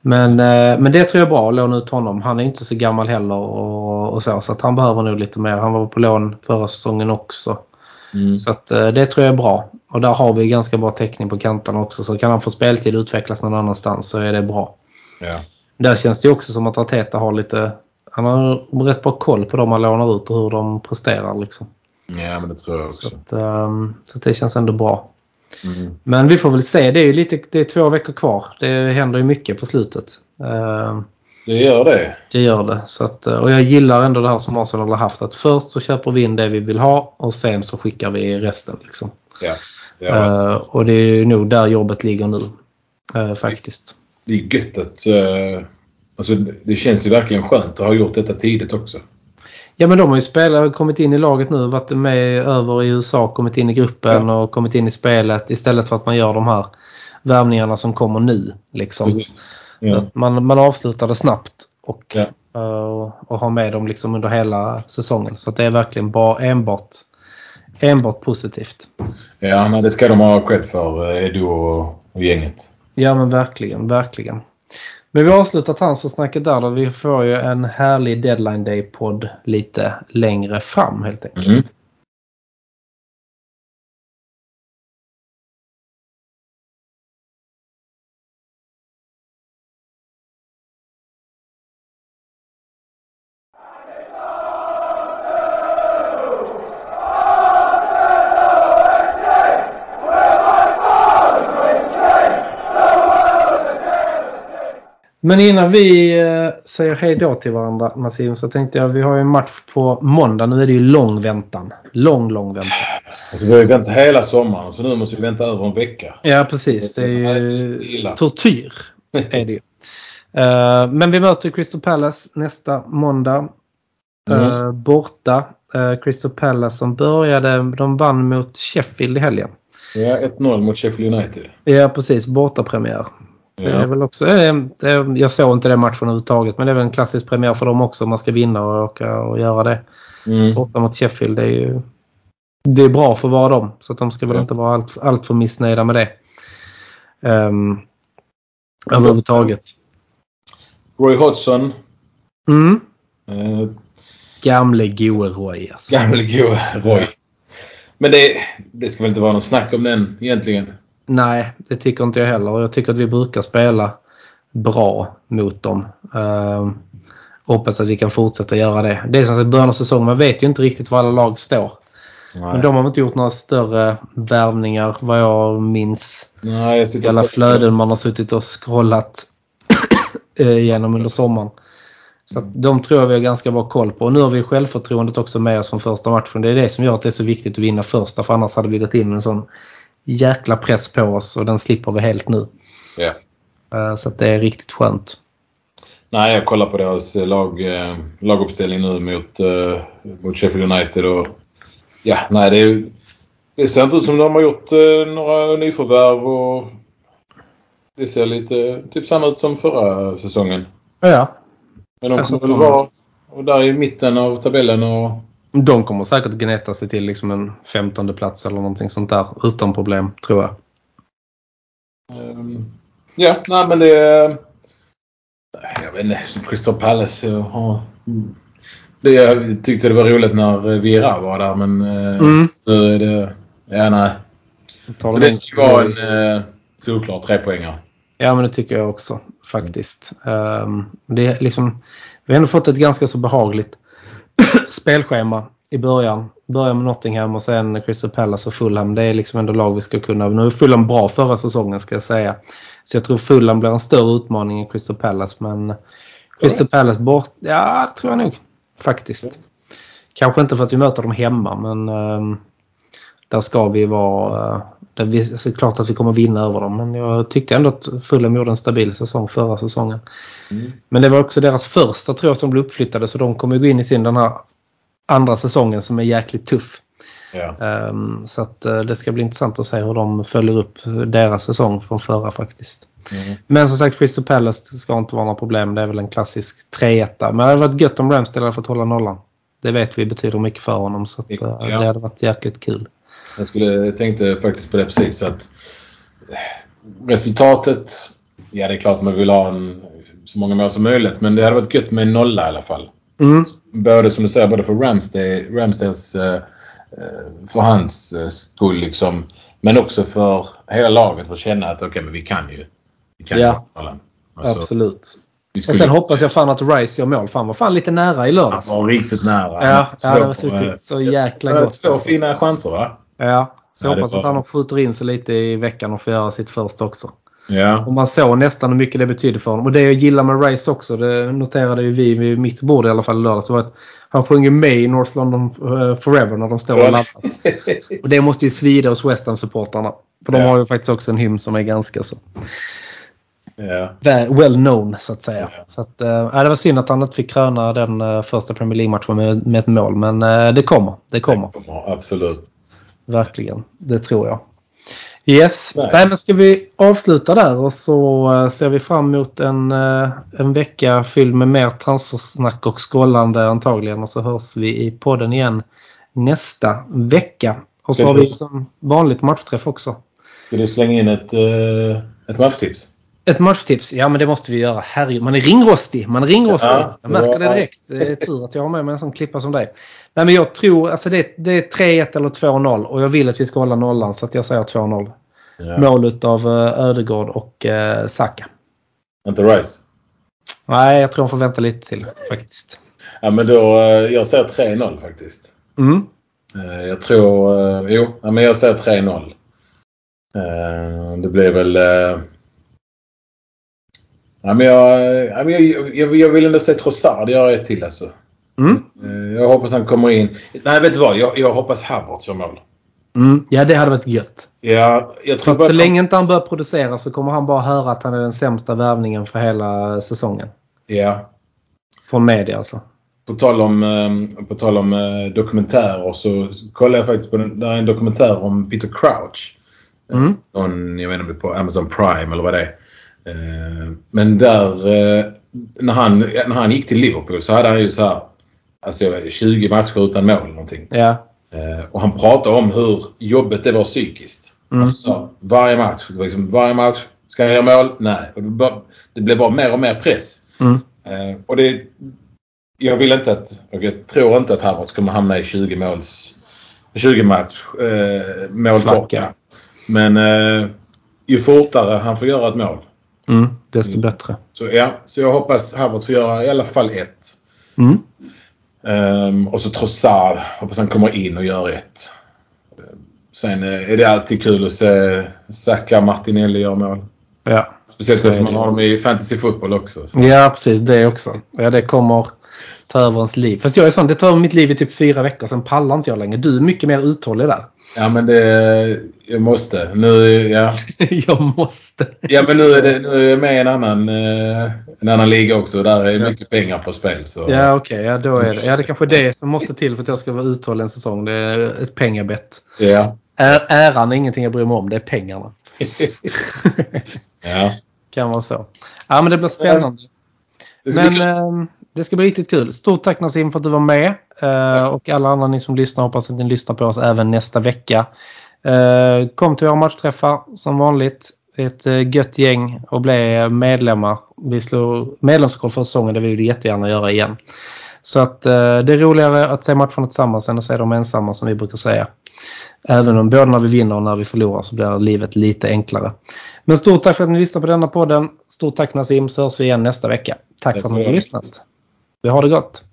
S1: Men, eh, men det tror jag är bra att låna ut honom. Han är inte så gammal heller och, och så. Så att han behöver nog lite mer. Han var på lån förra säsongen också.
S2: Mm.
S1: Så att eh, det tror jag är bra. Och där har vi ganska bra täckning på kanterna också. Så kan han få speltid och utvecklas någon annanstans så är det bra.
S2: Ja.
S1: Där känns det ju också som att Arteta har lite... Han har rätt bra koll på dem han lånar ut och hur de presterar liksom.
S2: ja, men det tror jag
S1: Så,
S2: också.
S1: att, ehm, så att det känns ändå bra.
S2: Mm.
S1: Men vi får väl se. Det är lite, det är två veckor kvar. Det händer ju mycket på slutet. Ehm,
S2: Det gör det.
S1: det gör det. Så att, eh, och jag gillar ändå det här som Arsenal har haft. Att först så köper vi in det vi vill ha och sen så skickar vi resten. Liksom.
S2: Ja. ja.
S1: Eh, och det är nog där jobbet ligger nu. eh, faktiskt.
S2: Det är gött att... alltså, det känns ju verkligen skönt att ha gjort detta tidigt också.
S1: Ja men de har ju spelat, kommit in i laget nu, varit med över i USA, kommit in i gruppen och kommit in i spelet istället för att man gör de här värvningarna som kommer nu. Liksom.
S2: Ja.
S1: Att man, man avslutar det snabbt och,
S2: Ja.
S1: eh, och har med dem liksom under hela säsongen. Så det är verkligen bara enbart, enbart positivt.
S2: Ja, men det ska de ha cred för, eh, Edo och, och gänget.
S1: Ja men verkligen, verkligen. Men vi har avslutat transfersnacket där. Då vi får ju en härlig deadline day-podd lite längre fram helt enkelt.
S2: Mm.
S1: Men innan vi eh, säger hej då till varandra Nassim så tänkte jag vi har ju en match på måndag. Nu är det ju lång väntan. Lång, lång väntan.
S2: Alltså, vi har ju väntat hela sommaren så nu måste vi vänta över en vecka.
S1: Ja precis. Det är ju
S2: Illa.
S1: tortyr. Är det ju. Eh, men vi möter Crystal Palace nästa måndag.
S2: Mm.
S1: Eh, borta. Eh, Crystal Palace som började, de vann mot Sheffield i helgen.
S2: Ja, 1-0 mot Sheffield United.
S1: Ja precis, bortapremiär. Det är väl också, eh, jag såg inte den matchen överhuvudtaget men det är väl en klassisk premiär för dem också om man ska vinna och åka och göra det.
S2: Mm.
S1: Borta mot Sheffield det är ju det är bra för att vara dem så att de ska väl
S2: Ja.
S1: inte vara allt, allt för missnöjda med det. Um, överhuvudtaget.
S2: Roy Hodgson.
S1: Mm.
S2: Eh,
S1: Gamle goe Roy alltså.
S2: gamle goe Roy. Men det, det ska väl inte vara någon snack om den egentligen?
S1: Nej, det tycker inte jag heller. Jag tycker att vi brukar spela bra mot dem. Um, hoppas att vi kan fortsätta göra det. Det är som sagt början av säsongen. Man vet ju inte riktigt var alla lag står. Men de har inte gjort några större värvningar vad jag minns.
S2: Nej, jag
S1: Alla flöden man har suttit och scrollat eh, igenom under sommaren. Så att de tror jag vi har ganska bra koll på. Och nu har vi självförtroendet också med oss från första matchen. Det är det som gör att det är så viktigt att vinna första. För annars hade vi gått in med en sån jäkla press på oss och den slipper vi helt nu. Eh, Så det är riktigt skönt.
S2: Nej, jag kollar på deras eh, lag, eh, laguppställning nu mot, eh, mot Sheffield United och ja, nej det, är, det ser inte ut som de har gjort några nyförvärv och det ser lite typ samma ut som förra säsongen.
S1: Ja,
S2: Men de kommer väl vara och där i mitten av tabellen och
S1: de kommer säkert gneta sig till liksom en 15 plats eller någonting sånt där utan problem tror jag.
S2: Ehm, Ja, nej men det... Jag vet inte. Crystal Palace har... Det, jag tyckte det var roligt när Vera var där men eh,
S1: Mm.
S2: nu är det... Ja, nej. Så
S1: de
S2: det ska ju vara en eh, solklar trepoängare.
S1: Ja men det tycker jag också faktiskt. Ehm, det är liksom, vi har ändå fått ett ganska så behagligt spelschema i början. Börja med Nottingham och sen Crystal Palace och Fulham. Det är liksom ändå lag vi ska kunna. Nu är Fulham bra förra säsongen ska jag säga. Så jag tror Fulham blir en större utmaning än Crystal Palace. Men Crystal Palace bort, ja tror jag nog. Faktiskt. Kanske inte för att vi möter dem hemma men ehm, där ska vi vara... eh, där vi, alltså, det är klart att vi kommer vinna över dem men jag tyckte ändå att Fulham gjorde en stabil säsong förra säsongen.
S2: Mm.
S1: Men det var också deras första tror jag som blev uppflyttade så de kommer gå in i sin den här andra säsongen som är jäkligt tuff. Ehm, så att eh, det ska bli intressant att se hur de följer upp deras säsong från förra faktiskt.
S2: Mm.
S1: Men som sagt Crystal Palace ska inte vara några problem. Det är väl en klassisk 3-1. Men det hade varit gött om Ramsdale hade fått hålla nollan. Det vet vi betyder mycket för honom så att, eh,
S2: Ja.
S1: det hade varit jäkligt kul.
S2: Jag, skulle, jag tänkte faktiskt på det precis att resultatet, ja det är klart man vill ha en, så många mål som möjligt men det hade varit gött med en nolla i alla fall.
S1: Mm.
S2: Både som du säger, både för Ramsdale, Ramsdales, eh, eh, för hans eh, skull liksom. Men också för hela laget för att känna att okej men vi kan ju. Vi kan
S1: Ja.
S2: Alltså,
S1: Absolut.
S2: vi
S1: Och
S2: skulle,
S1: sen hoppas jag fan att Rice gör mål. Fan var fan lite nära i lördags.
S2: Han var riktigt nära.
S1: Ja, ja det var suttit så jäkla gott.
S2: Två fina chanser va?
S1: Ja, så jag hoppas
S2: var-
S1: att han skjuter in sig lite i veckan och får göra sitt första också.
S2: Ja.
S1: Och man såg nästan hur mycket det betydde för honom. Och det jag gillar med Rice också, det noterade ju vi vid mitt bord i alla fall i lördags, det var att han sjunger med i North London eh, Forever när de står och laddar. Och det måste ju svida hos West Ham-supportrarna. För de
S2: Ja.
S1: har ju faktiskt också en hymn som är ganska så väl- well known så att säga.
S2: Ja.
S1: Så att, äh, det var synd att han inte fick kröna den eh, första Premier League-matchen med, med ett mål. Men eh, det kommer. Det kommer.
S2: Ja, absolut.
S1: Verkligen. Det tror jag. Yes.
S2: Nice.
S1: Nej, men ska vi avsluta där och så eh, ser vi fram emot en, eh, en vecka fylld med mer transfersnack och skrollande antagligen. Och så hörs vi i podden igen nästa vecka. Och så har vi som vanligt matchträff också.
S2: Ska du slänga in ett, eh, ett matchtips?
S1: Ett matchtips? Ja men det måste vi göra. Herregud, man är ringrostig. Man är ringrostig.
S2: Ja,
S1: jag märker det direkt. Tur att jag har med mig en sån klippa som dig. Nej men jag tror, alltså det, det är 3-1 eller 2-0 och jag vill att vi ska hålla nollan så att jag säger 2-0.
S2: Ja.
S1: Målet av uh, Ödegård och uh, Saka.
S2: Inte Rice?
S1: Nej, jag tror han får vänta lite till faktiskt.
S2: Ja men då, eh, jag säger 3-0 faktiskt.
S1: Mm.
S2: Eh, Jag tror, eh, jo, men jag säger 3-0. Eh, Det blir väl... eh, Ja, men jag, jag, jag, jag vill ändå säga Trossard gör ett till alltså.
S1: Mm.
S2: Eh, Jag hoppas han kommer in. Nej, vet du vad? Jag, jag hoppas Havertz gör mål.
S1: Mm. Ja, det hade varit gött.
S2: Ja, jag tror
S1: att så länge inte han börjar producera så kommer han bara höra att han är den sämsta värvningen för hela säsongen.
S2: Ja.
S1: Från media alltså.
S2: På tal om, eh, på tal om eh, dokumentärer så kollade jag faktiskt på den, där är en dokumentär om Peter Crouch.
S1: Mm.
S2: Någon, jag vet inte på Amazon Prime eller vad det är. Eh, men där, eh, när han, när han gick till Liverpool så hade han ju så här, alltså 20 matcher utan mål eller någonting.
S1: Ja.
S2: Eh, och han pratade om hur jobbigt det var psykiskt.
S1: Mm.
S2: Alltså, så, varje match, liksom, varje match, ska jag göra mål? Nej. Och det, bara, det blev bara mer och mer press.
S1: Mm.
S2: Och det, jag vill inte att, och jag tror inte att Havertz kommer hamna i 20 måls 20 match eh. Men eh, ju fortare han får göra ett mål.
S1: Mm. Desto bättre.
S2: Så, ja, så jag hoppas Havertz får göra i alla fall ett.
S1: Mm.
S2: Um, och så Trossard. Hoppas han kommer in och gör ett. Sen eh, är det alltid kul att se Saka Martinelli göra mål.
S1: Ja.
S2: Speciellt eftersom man har dem i fantasy fotboll också. Så.
S1: ja, precis. Det också. Ja, det kommer ta över ens liv. Fast jag är sån, det tar över mitt liv i typ fyra veckor. Sen pallar inte jag längre. Du är mycket mer uthållig där.
S2: Ja men det... Jag måste. Nu, ja.
S1: jag måste.
S2: Ja men nu är, det, nu är jag med i en annan, eh, en annan liga också. Där är mycket pengar på spel. Så.
S1: Ja, okej. Ja, då är det. Ja, det är kanske det som måste till för att jag ska vara uthållig en säsong. Det är ett pengabett.
S2: Ja.
S1: Äran är ingenting jag bryr mig om. Det är pengarna.
S2: ja.
S1: kan vara så. Ja, men det blir spännande.
S2: Det
S1: Men
S2: kul.
S1: eh, det ska bli riktigt kul. Stort tack Nassim för att du var med. Eh, och alla andra ni som lyssnar hoppas att ni lyssnar på oss även nästa vecka. Eh, kom till våra matchträffar som vanligt. Ett uh, gött gäng och bli medlemmar. Vi slår medlemskap för säsongen. Det vill vi jättegärna göra igen. Så att eh, det är roligare att se matcherna tillsammans än att se dem ensamma som vi brukar säga. Även om både när vi vinner och när vi förlorar så blir livet lite enklare. Men stort tack för att ni lyssnade på denna podden. Stort tack Nassim så hörs vi igen nästa vecka. Tack för att ni har lyssnat. Vi har det gott.